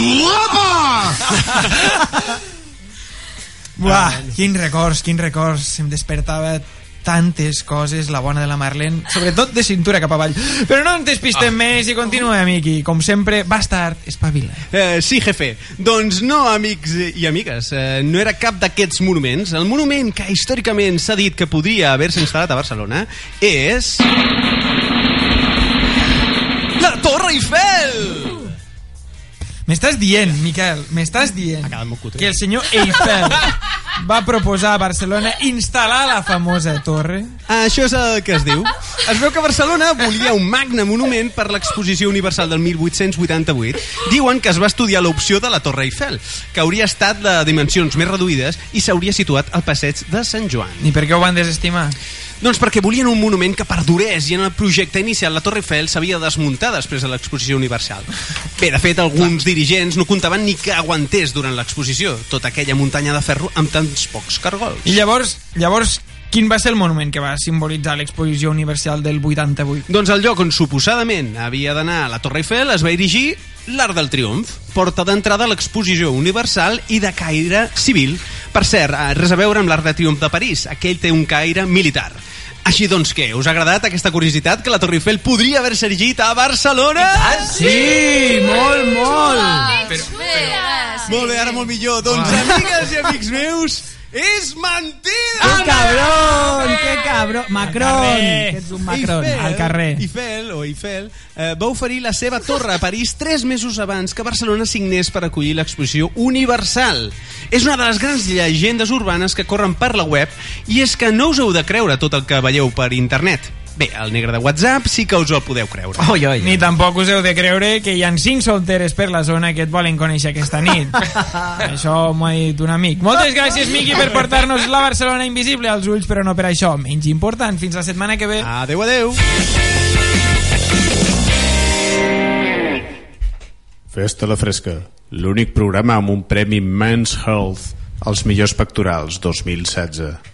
Buah, quins records, quins records. Em despertava tantes coses, la bona de la Marlene, sobretot de cintura cap avall. Però no ens despistem ah. més i continuem, Miqui. Com sempre, bastard, espavila. Eh, sí, jefe. Doncs no, amics i amigues, eh, no era cap d'aquests monuments. El monument que històricament s'ha dit que podria haver-se instal·lat a Barcelona és... La Torre Eiffel! M'estàs dient, Miquel, m'estàs dient que el senyor Eiffel va proposar a Barcelona instal·lar la famosa torre? Això és el que es diu. Es veu que Barcelona volia un magne monument per l'exposició universal del 1888. Diuen que es va estudiar l'opció de la Torre Eiffel, que hauria estat de dimensions més reduïdes i s'hauria situat al passeig de Sant Joan. I per què ho van desestimar? Doncs perquè volien un monument que perdurés i en el projecte inicial la Torre Eiffel s'havia de desmuntar després de l'exposició universal. Bé, de fet, alguns dirigents no comptaven ni que aguantés durant l'exposició tota aquella muntanya de ferro amb tants pocs cargols. I llavors, llavors quin va ser el monument que va simbolitzar l'exposició universal del 88? Doncs el lloc on suposadament havia d'anar la Torre Eiffel es va erigir l'Art del Triomf, porta d'entrada a l'exposició universal i de caire civil. Per cert, eh, res a veure amb l'Art de Triomf de París, aquell té un caire militar. Així doncs què, us ha agradat aquesta curiositat que la Torre Eiffel podria haver-se erigit a Barcelona? Sí, molt, molt. Però, Molt bé, ara molt millor. Doncs, amigues i amics meus, és mentida! Que cabron, que cabron. Macron, que ets un Macron. Al carrer. Eiffel, o Eiffel, eh, va oferir la seva torre a París tres mesos abans que Barcelona signés per acollir l'exposició Universal. És una de les grans llegendes urbanes que corren per la web i és que no us heu de creure tot el que veieu per internet. Bé, el negre de WhatsApp sí que us el podeu creure. Oi, oi. Ni tampoc us heu de creure que hi ha cinc solteres per la zona que et volen conèixer aquesta nit. això m'ho ha dit un amic. Moltes gràcies, Miqui, per portar-nos la Barcelona invisible als ulls, però no per això. Menys important. Fins la setmana que ve. Adeu, adeu. Festa la Fresca, l'únic programa amb un premi Men's Health als millors pectorals 2016.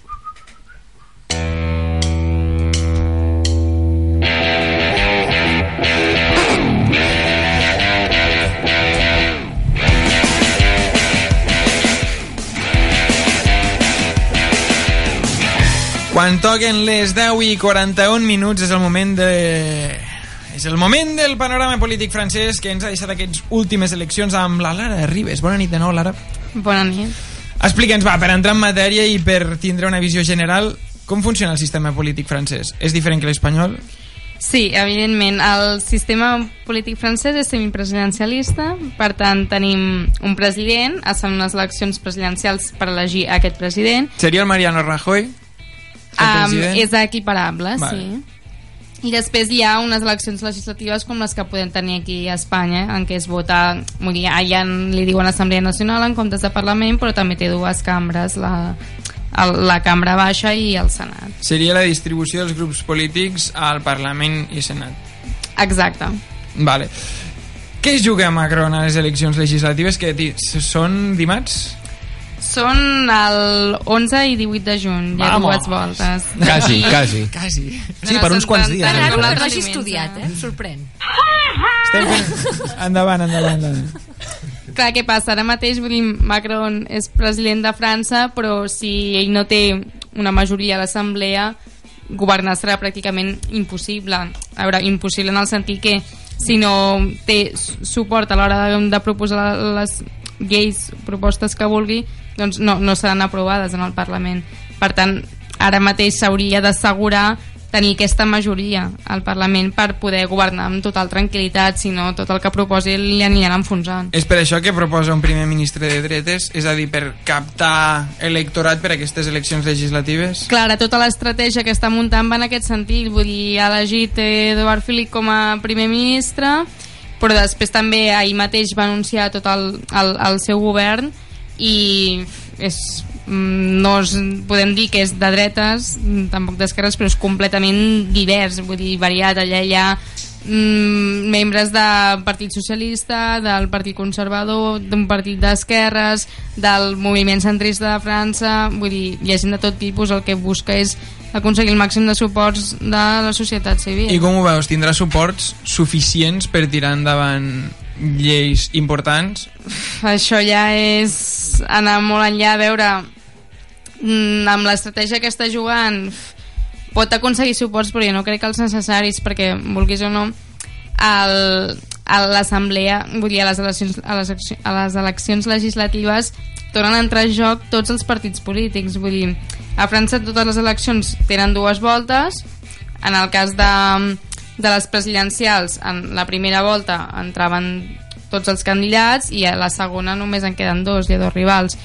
Quan toquen les 10 i 41 minuts és el moment de... És el moment del panorama polític francès que ens ha deixat aquestes últimes eleccions amb la Lara Ribes. Bona nit de nou, Lara. Bona nit. Explica'ns, va, per entrar en matèria i per tindre una visió general, com funciona el sistema polític francès? És diferent que l'espanyol? Sí, evidentment. El sistema polític francès és semipresidencialista, per tant tenim un president, es fan unes eleccions presidencials per elegir aquest president. Seria el Mariano Rajoy? Um, és equiparable, Vale. sí. I després hi ha unes eleccions legislatives com les que podem tenir aquí a Espanya, en què es vota, vull dir, allà li diuen Assemblea Nacional en comptes de Parlament, però també té dues cambres, la, la Cambra Baixa i el Senat. Seria la distribució dels grups polítics al Parlament i Senat. Exacte. Vale. Què es juga Macron a les eleccions legislatives que són dimarts? Són el 11 i 18 de juny, hi ha Vamos. dues voltes. Quasi, quasi. Quasi. Sí, per uns quants dies. Tan raro que no diumenge. estudiat, eh? Em sorprèn. Estem fent... endavant, endavant, endavant. Clar, què passa? Ara mateix, vull dir, Macron és president de França, però si ell no té una majoria a l'Assemblea, governar serà pràcticament impossible. A veure, impossible en el sentit que si no té su- suport a l'hora de, de proposar les lleis, propostes que vulgui, doncs no, no seran aprovades en el Parlament. Per tant, ara mateix s'hauria d'assegurar tenir aquesta majoria al Parlament per poder governar amb total tranquil·litat, si no tot el que proposi li aniran enfonsant. És per això que proposa un primer ministre de dretes, és a dir, per captar electorat per a aquestes eleccions legislatives? Clara, tota l'estratègia que està muntant va en aquest sentit, vull dir, ha elegit Eduard Philipp com a primer ministre, però després també ahir mateix va anunciar tot el, el, el seu govern i és, mm, no es, podem dir que és de dretes, mm, tampoc d'esquerres, però és completament divers, vull dir, variat. Allà hi ha mm, membres del Partit Socialista, del Partit Conservador, d'un partit d'esquerres, del moviment centrista de França, vull dir, hi ha gent de tot tipus, el que busca és aconseguir el màxim de suports de la societat civil. I com ho veus? Tindrà suports suficients per tirar endavant lleis importants? Això ja és anar molt enllà, a veure, mm, amb l'estratègia que està jugant pot aconseguir suports, però jo no crec que els necessaris, perquè, vulguis o no, el, a l'assemblea, vull dir, a les, eleccions, a, les, a les eleccions legislatives tornen a entrar en joc tots els partits polítics, vull dir, a França totes les eleccions tenen dues voltes, en el cas de, de les presidencials, en la primera volta entraven tots els candidats i a la segona només en queden dos, hi ha dos rivals.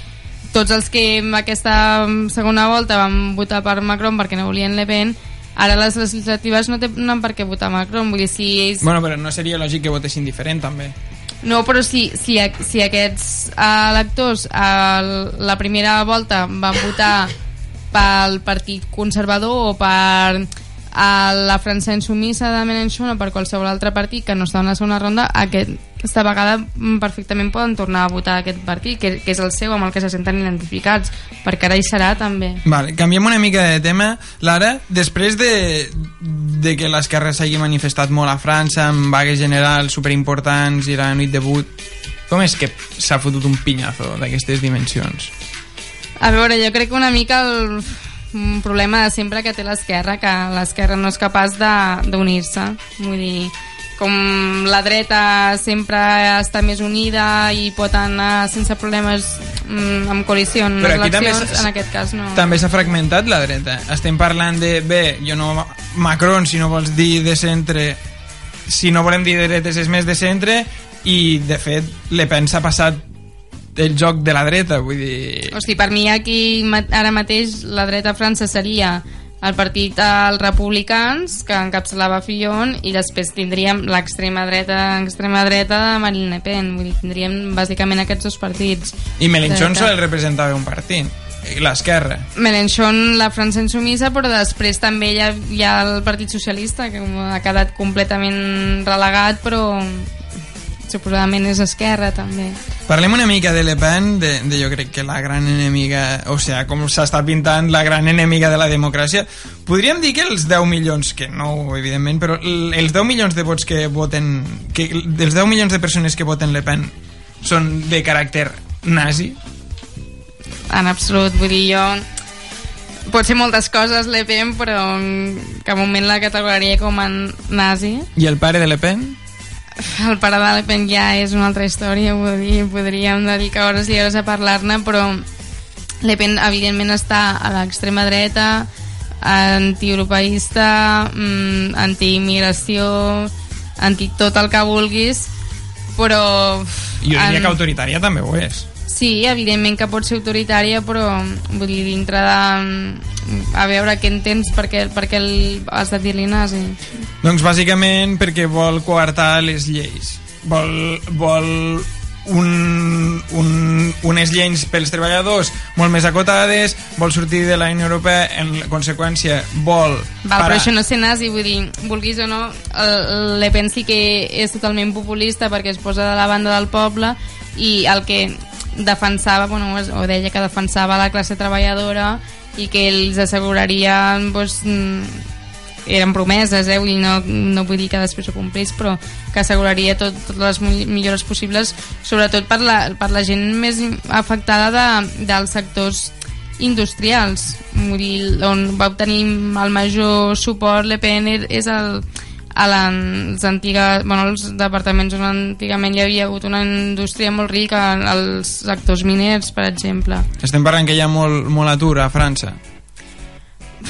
Tots els que en aquesta segona volta van votar per Macron perquè no volien Le Pen, ara les legislatives no tenen per què votar Macron, vull dir, si ells... Bueno, però no seria lògic que votessin diferent, també. No, però si, si, si aquests electors a la primera volta van votar pel partit conservador o per a la França insumissa de Mélenchon o per qualsevol altre partit que no està en la segona ronda, aquest, aquesta vegada mm, perfectament poden tornar a votar aquest partit, que, que és el seu, amb el que se senten identificats, perquè ara hi serà també. Vale, canviem una mica de tema. Lara, després de, de que l'esquerra s'hagi manifestat molt a França, amb vagues generals superimportants i la nit de vot, com és que s'ha fotut un pinyazo d'aquestes dimensions? A veure, jo crec que una mica el un problema de sempre que té l'esquerra, que l'esquerra no és capaç de- d'unir-se. Vull dir, com la dreta sempre està més unida i pot anar sense problemes mm, amb coalició en Però les eleccions, en aquest cas no. També s'ha fragmentat la dreta. Estem parlant de, bé, jo no... Macron, si no vols dir de centre, si no volem dir dretes és més de centre, i de fet Le Pen s'ha passat el joc de la dreta, vull dir... Hosti, per mi aquí ara mateix la dreta a França seria el partit dels republicans que encapçalava Fillon i després tindríem l'extrema dreta extrema dreta de Marine Le Pen vull dir, tindríem bàsicament aquests dos partits I Mélenchon Dreta. sol representava un partit, l'esquerra. Mélenchon la França insumissa però després també hi ha, hi ha el Partit Socialista que ha quedat completament relegat però suposadament és esquerra també Parlem una mica de Le Pen, de, de jo crec que la gran enemiga, o sigui, com s'està pintant la gran enemiga de la democràcia. Podríem dir que els 10 milions, que no, evidentment, però els 10 milions de vots que voten, que, dels 10 milions de persones que voten Le Pen són de caràcter nazi? en absolut, vull dir jo pot ser moltes coses Le Pen però en cap moment la categoria com a nazi I el pare de Le Pen? El Pen ja és una altra història vull dir, podríem dedicar hores i hores a parlar-ne però Le Pen evidentment està a l'extrema dreta antieuropeista mm, antiimmigració anti tot el que vulguis però Jo diria en- que autoritària també ho és. Sí, evidentment que pot ser autoritària, però vull dir, dintre de... A veure què entens perquè, perquè el, has de dir-li nazi. Doncs bàsicament perquè vol coartar les lleis. Vol, vol un, un, unes lleis pels treballadors molt més acotades, vol sortir de la Unió Europea, en conseqüència vol Val, però això no ser nazi, vull dir, vulguis o no, el Le Pen sí que és totalment populista perquè es posa de la banda del poble i el que defensava, bueno, o deia que defensava la classe treballadora i que ells assegurarien doncs, mm, eren promeses, eh? Vull dir, no, no vull dir que després ho complís, però que asseguraria tot, totes les mi- millores possibles, sobretot per la, per la gent més afectada de, dels sectors industrials. Vull dir, on va obtenir el major suport Le Pen és el, a la, els, antigues, bueno, els departaments on antigament hi havia hagut una indústria molt rica, els sectors miners, per exemple. Estem parlant que hi ha molt, molt atur a França.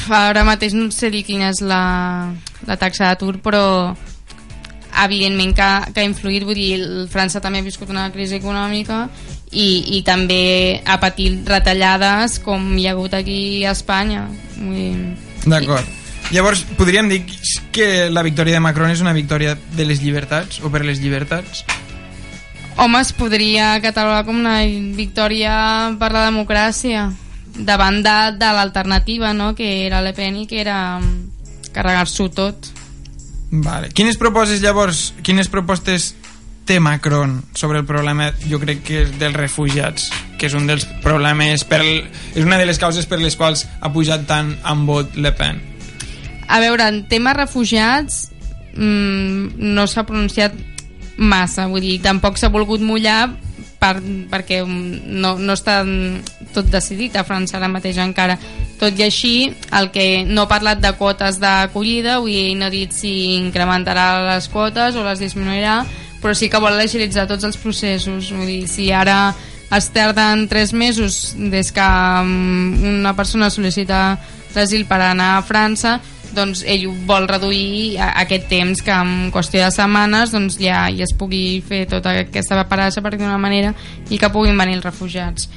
Ara mateix no sé dir quina és la, la taxa d'atur, però evidentment que, que ha influït, vull dir, França també ha viscut una crisi econòmica i, i també ha patit retallades com hi ha hagut aquí a Espanya. Vull dir, D'acord. Llavors, podríem dir que la victòria de Macron és una victòria de les llibertats o per les llibertats? Home, es podria catalogar com una victòria per la democràcia davant de, de l'alternativa, no?, que era Le Pen i que era mm, carregar-s'ho tot. Vale. Quines proposes llavors, quines propostes té Macron sobre el problema, jo crec que és dels refugiats, que és un dels problemes, per, és una de les causes per les quals ha pujat tant en vot Le Pen. A veure, en tema refugiats mmm, no s'ha pronunciat massa, vull dir, tampoc s'ha volgut mullar per, perquè no, no està tot decidit a França ara mateix encara. Tot i així, el que no ha parlat de quotes d'acollida, vull dir, no ha dit si incrementarà les quotes o les disminuirà, però sí que vol agilitzar tots els processos. Vull dir, si ara es tarden tres mesos des que mm, una persona sol·licita l'asil per anar a França, doncs ell vol reduir a- aquest temps que en qüestió de setmanes doncs ja, ja es pugui fer tota aquesta paperassa per d'una manera i que puguin venir els refugiats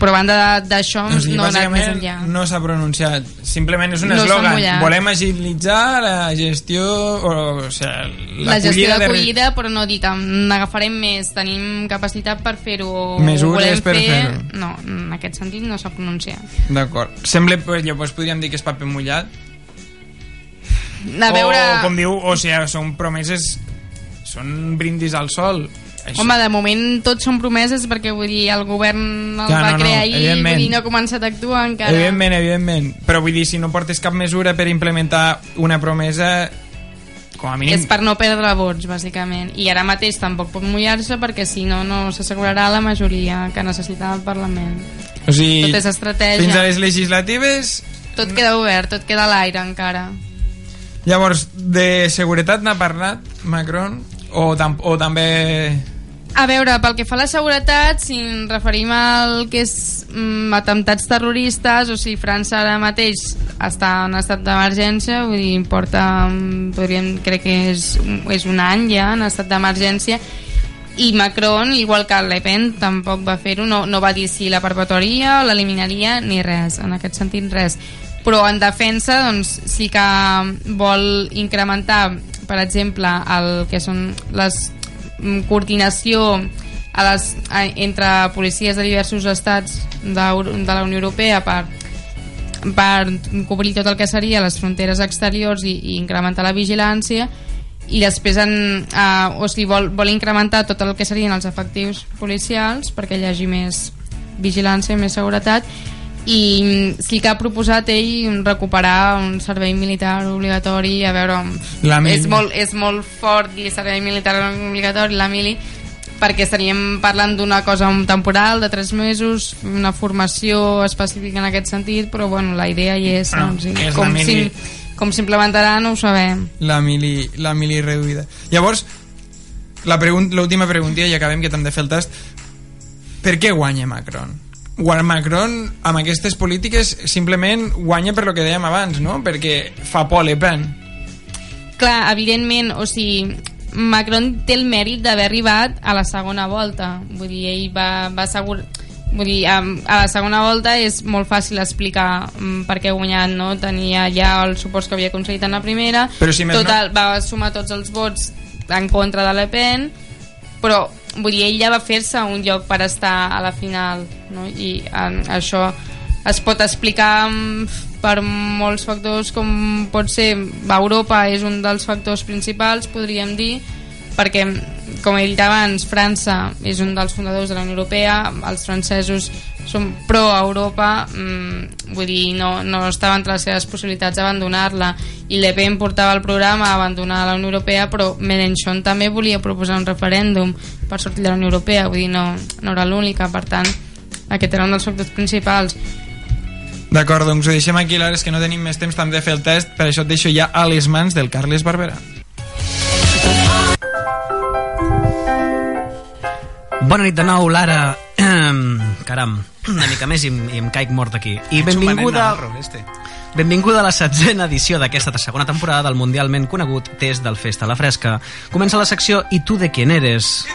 però a banda d'això sigui, no ha anat més enllà no s'ha pronunciat. Simplement és un No eslògan. Volem agilitzar la gestió... O, o sigui, la gestió l'acollida de- d'acollida però no dit n'agafarem més tenim capacitat per fer-ho o Mesures per fer fer-ho. no, en aquest sentit no s'ha pronunciat D'acord. Sembla, pues, llavors podríem dir que és paper mullat. A veure... O, com diu, o sigui, són promeses... Són brindis al sol. Això. Home, de moment tots són promeses perquè vull dir, el govern el Clar, va no, no, crear ahir, evidentment. vull dir, no ha començat a actuar encara. Evidentment, evidentment. Però vull dir, si no portes cap mesura per implementar una promesa, com a mínim... És per no perdre vots, bàsicament. I ara mateix tampoc pot mullar-se perquè si no, no s'assegurarà la majoria que necessita el Parlament. O sigui, Tot és estratègia. Fins a les legislatives... Tot queda obert, tot queda a l'aire encara. Llavors, de seguretat n'ha parlat Macron? O, tam o també... A veure, pel que fa a la seguretat, si ens referim al que és mm, atemptats terroristes, o si França ara mateix està en estat d'emergència, vull dir, porta, mm, podríem, crec que és, és un any ja en estat d'emergència, i Macron, igual que Le Pen, tampoc va fer-ho, no, no va dir si la perpetuaria o l'eliminaria, ni res, en aquest sentit res. Però en defensa, doncs, sí que vol incrementar, per exemple, el que són les mm, coordinació a les, a, entre policies de diversos estats de, de la Unió Europea per, per cobrir tot el que seria les fronteres exteriors i, i incrementar la vigilància i després en, uh, o sigui, vol, vol incrementar tot el que serien els efectius policials perquè hi hagi més vigilància i més seguretat i sí que ha proposat ell recuperar un servei militar obligatori a veure, La mili. és molt, és molt fort dir servei militar obligatori la mili perquè estaríem parlant d'una cosa temporal de 3 mesos, una formació específica en aquest sentit, però bueno, la idea hi és, no? o sigui, és com, mili. si, com s'implementarà no ho sabem. La mili, la mili reduïda. Llavors, la pregun l'última pregunta i acabem que t'hem de fer el tast. Per què guanya Macron? Macron amb aquestes polítiques simplement guanya per lo que dèiem abans, no? Perquè fa por Le Pen. Clar, evidentment, o sigui, Macron té el mèrit d'haver arribat a la segona volta. Vull dir, ell va, va assegurar... Vull dir, a, a la segona volta és molt fàcil explicar mm, per què ha guanyat, no? Tenia ja els suports que havia aconseguit en la primera, Però si més no- total, va sumar tots els vots en contra de Le Pen, però vull dir, ell ja va fer-se un lloc per estar a la final, no? I en, això es pot explicar mm, per molts factors com pot ser Europa és un dels factors principals podríem dir perquè com he dit abans França és un dels fundadors de la Unió Europea els francesos són pro-Europa mm, vull dir, no, no estava entre les seves possibilitats abandonar-la i Le Pen portava el programa a abandonar la Unió Europea però Mélenchon també volia proposar un referèndum per sortir de la Unió Europea vull dir, no, no era l'única per tant aquest era un dels factors principals D'acord, doncs ho deixem aquí, l'ara és que no tenim més temps, també de fer el test, per això et deixo ja a les mans del Carles Barberà. Bona nit de nou, Lara. Caram, una mica més i, i em caic mort aquí. I benvinguda... Este. Benvinguda a la setzena edició d'aquesta segona temporada del mundialment conegut Test del Festa a la Fresca. Comença la secció I tu de quién eres?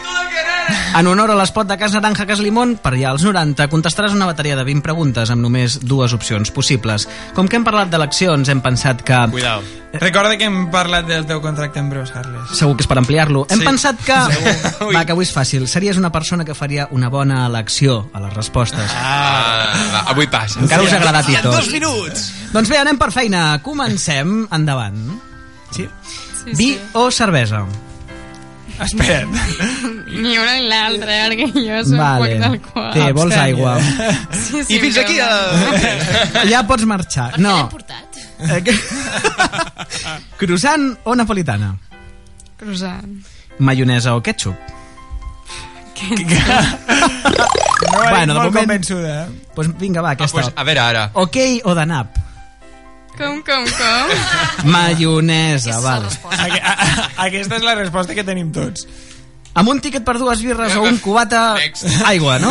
En honor a l'espot de Cas Naranja Cas Limón, per allà als 90, contestaràs una bateria de 20 preguntes amb només dues opcions possibles. Com que hem parlat d'eleccions, hem pensat que... Cuidao. Recorda que hem parlat del teu contracte en breus, Carles. Segur que és per ampliar-lo. Hem Sí. pensat que... Segur. Va, que avui és fàcil. Series una persona que faria una bona elecció a les respostes. Ah, avui passa. Encara us ha agradat i tot. dos minuts! Doncs bé, anem per feina. Comencem. Endavant. Sí? Sí, Vi sí. o cervesa? Espera't. Ni una ni l'altra, eh, perquè jo soc Vale. poc d'alcohol. Té, vols aigua? Sí, sí, I fins aquí... quedo- Eh... Ja pots marxar. No. portat? Eh, Croissant o napolitana? Croissant. Maionesa o ketchup? No, Bueno, de molt moment- convençuda? Pues vinga, va, aquesta. pues, a veure, ara. Ok o de nap? Com, com, com? Maionesa, vale. Aqu- a- a- Aquesta és la resposta que tenim tots. Amb un tiquet per dues birres o un cubata... Aigua, no?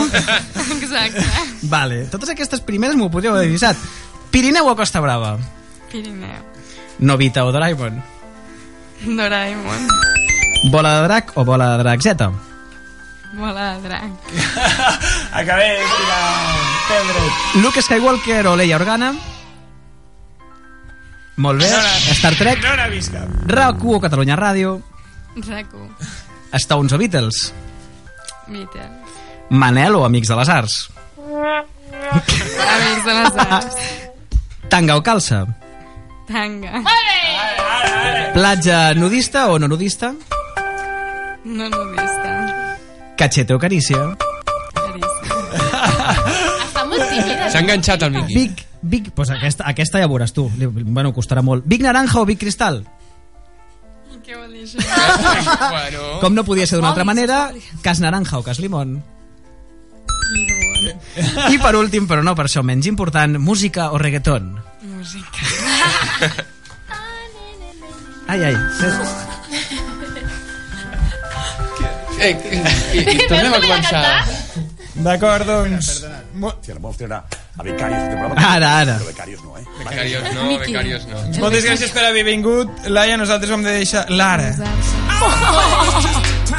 Exacte. Vale, totes aquestes primeres m'ho podríeu haver avisat. Pirineu o Costa Brava? Pirineu. Novita o Doraemon? Doraemon. Bola de drac o bola de drac Z? Bola de drac. Acabé, mira, Pedro. Luke Skywalker o Leia Organa? Molt bé. No. Star Trek? No n'ha vist cap. RAC1 o Catalunya Ràdio? Raco. Stones o Beatles? Beatles. Manel o Amics de les Arts? Amics de les arts. Tanga o calça? Tanga. Ara, Platja nudista o no nudista? No l'he vista. Cachete o carícia? Està molt tímida. S'ha enganxat el Miqui. Vic, Vic, pues aquesta, aquesta ja veuràs tu. Bueno, costarà molt. Vic naranja o Vic cristal? Què vol dir això? bueno. Com no podia ser d'una altra manera, cas naranja o cas limón. I per últim, però no per això menys important, música o reggaeton? Música. Ai, ai. Eh, i, i, i tornem a començar. D'acord, doncs... Si la vols treure a Becarios de temporada. Ara, ara. Però Becarios no, eh? Becarios no, becarios no. Moltes gràcies per haver vingut. Laia, nosaltres vam de deixar... L'ara.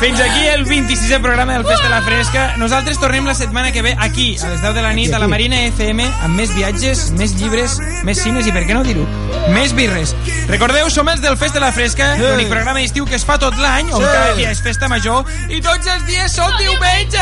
Fins aquí el 26è programa del Festa la Fresca. Nosaltres tornem la setmana que ve aquí, a les 10 de la nit, a la Marina FM, amb més viatges, més llibres, més cines i, per què no dir-ho, més birres. Recordeu, som els del Festa la Fresca, l'únic programa d'estiu que es fa tot l'any, on Sí. cada dia és festa major, i tots els dies són diumenges!